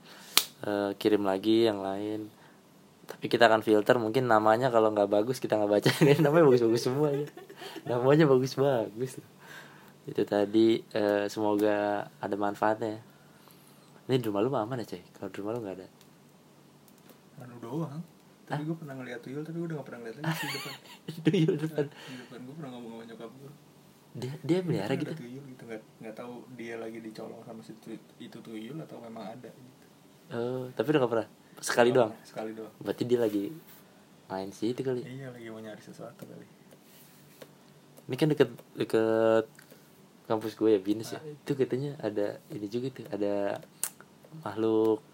eh, kirim lagi yang lain. Tapi kita akan filter mungkin namanya kalau nggak bagus kita nggak bacain namanya bagus-bagus semua ya. Namanya bagus-bagus. Itu tadi eh, semoga ada manfaatnya. Ini di rumah lu aman ya coy kalau di rumah lu nggak ada Anu doang. Tapi gue pernah ngeliat tuyul tapi gue udah gak pernah ngeliat lagi di depan. tuyul depan. di depan gue pernah ngomong sama nyokap gue dia dia melihara gitu? tuyul gitu nggak nggak tahu dia lagi dicolong sama si tu- itu tuyul atau memang ada gitu. Oh tapi udah nggak pernah? Sekali doang? sekali doang. Berarti dia lagi main sih itu kali? Iya lagi mau nyari sesuatu kali. Ini kan deket deket kampus gue ya binus ya? Itu katanya ada ini juga tuh ada makhluk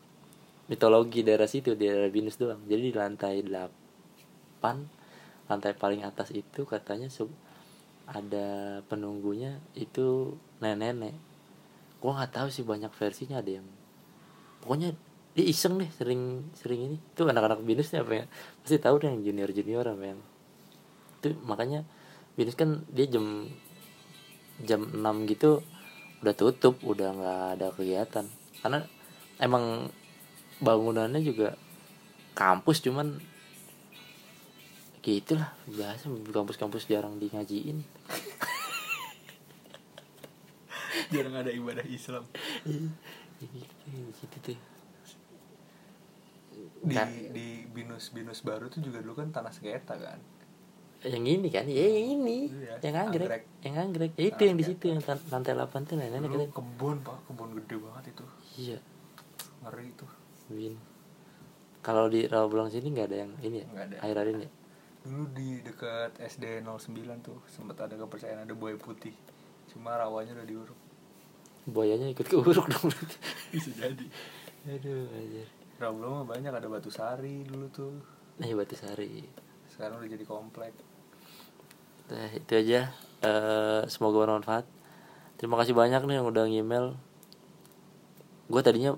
mitologi daerah situ di daerah binus doang. Jadi di lantai 8 lantai paling atas itu katanya sub- ada penunggunya itu nenek-nenek. Gue nggak tahu sih banyak versinya ada yang pokoknya dia iseng deh sering sering ini. Tuh anak-anak binus nih apa ya pasti tahu deh yang junior junior apa yang. Itu makanya binus kan dia jam jam 6 gitu udah tutup udah nggak ada kegiatan karena emang bangunannya juga kampus cuman gitulah biasa kampus-kampus jarang di ngajiin jarang ada ibadah Islam. Gitu, gitu tuh. Di Kan- di binus binus baru tuh juga dulu kan tanah sengketa kan? Yang ini kan? Ya yang ini. Iya, yang anggrek. anggrek. yang anggrek. Ya itu yang di situ yang lantai 8 tuh nenek kita kebun pak. Kebun gede banget itu. Iya. Ngeri itu Win kalau di Rawabelong sini nggak ada yang ini ya Nggak ada. air air ini ya? dulu di dekat SD 09 tuh sempat ada kepercayaan ada buaya putih cuma rawanya udah diuruk buayanya ikut keuruk dong berarti bisa jadi aduh aja Rawabelong mah banyak ada batu sari dulu tuh nah batu sari sekarang udah jadi komplek Nah, itu aja. Eh, semoga bermanfaat. Terima kasih banyak nih yang udah ngemail. Gue tadinya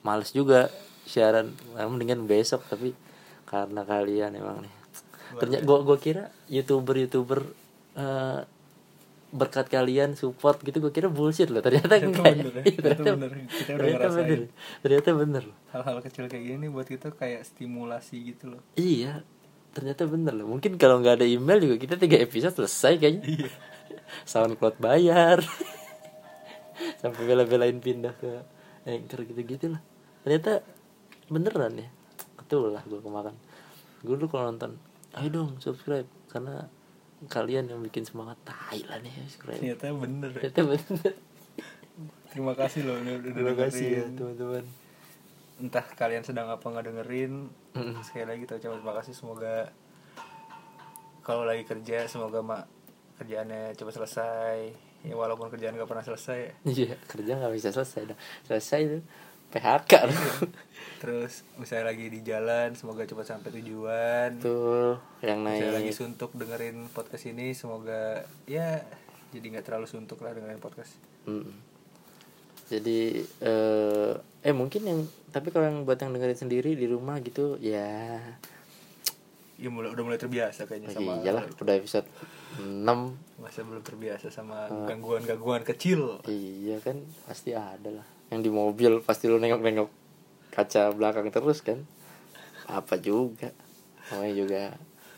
males juga siaran, Nah, mendingan besok tapi karena kalian emang nih. Ternyata gue gua kira youtuber youtuber eh, berkat kalian support gitu gue kira bullshit loh. Ternyata Ternyata enggak bener ya. Iya, Ternyata bener. Kita udah ternyata ngerasain. bener. Ternyata bener hal-hal kecil kayak gini buat kita kayak stimulasi gitu loh. Iya. Ternyata bener loh. Mungkin kalau nggak ada email juga kita tiga episode selesai kayaknya. Iya. SoundCloud bayar. Sampai bela-belain pindah ke Anchor gitu-gitu lah ternyata beneran ya. Betul lah gue kemakan. Gue dulu kalau nonton ayo dong subscribe. Karena kalian yang bikin semangat tai lah nih subscribe. Ternyata bener. Ya. ternyata bener. Terima kasih loh udah, udah terima kasih ya teman-teman. Entah kalian sedang apa nggak dengerin Mm. sekali lagi kita ucapkan terima kasih. Semoga kalau lagi kerja semoga mak kerjaannya cepat selesai. Ya walaupun kerjaan nggak pernah selesai. Iya kerja nggak bisa selesai dong selesai tuh PHK loh. terus misalnya lagi di jalan semoga cepat sampai tujuan. Tuh yang misalnya lagi naik. suntuk dengerin podcast ini semoga ya jadi nggak terlalu suntuk lah dengerin podcast. Mm. jadi eh eh mungkin yang tapi kalau yang buat yang dengerin sendiri di rumah gitu ya. Ya mulai udah mulai terbiasa kayaknya sama iyalah udah episode 6 masa belum terbiasa sama gangguan-gangguan kecil. Iya kan pasti ada lah yang di mobil pasti lu nengok-nengok kaca belakang terus kan? Apa juga? Namanya juga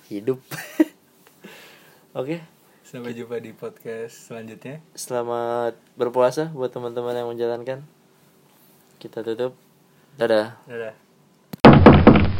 hidup. Oke. Sampai jumpa di podcast selanjutnya. Selamat berpuasa buat teman-teman yang menjalankan. Kita tutup. Dadah. Dadah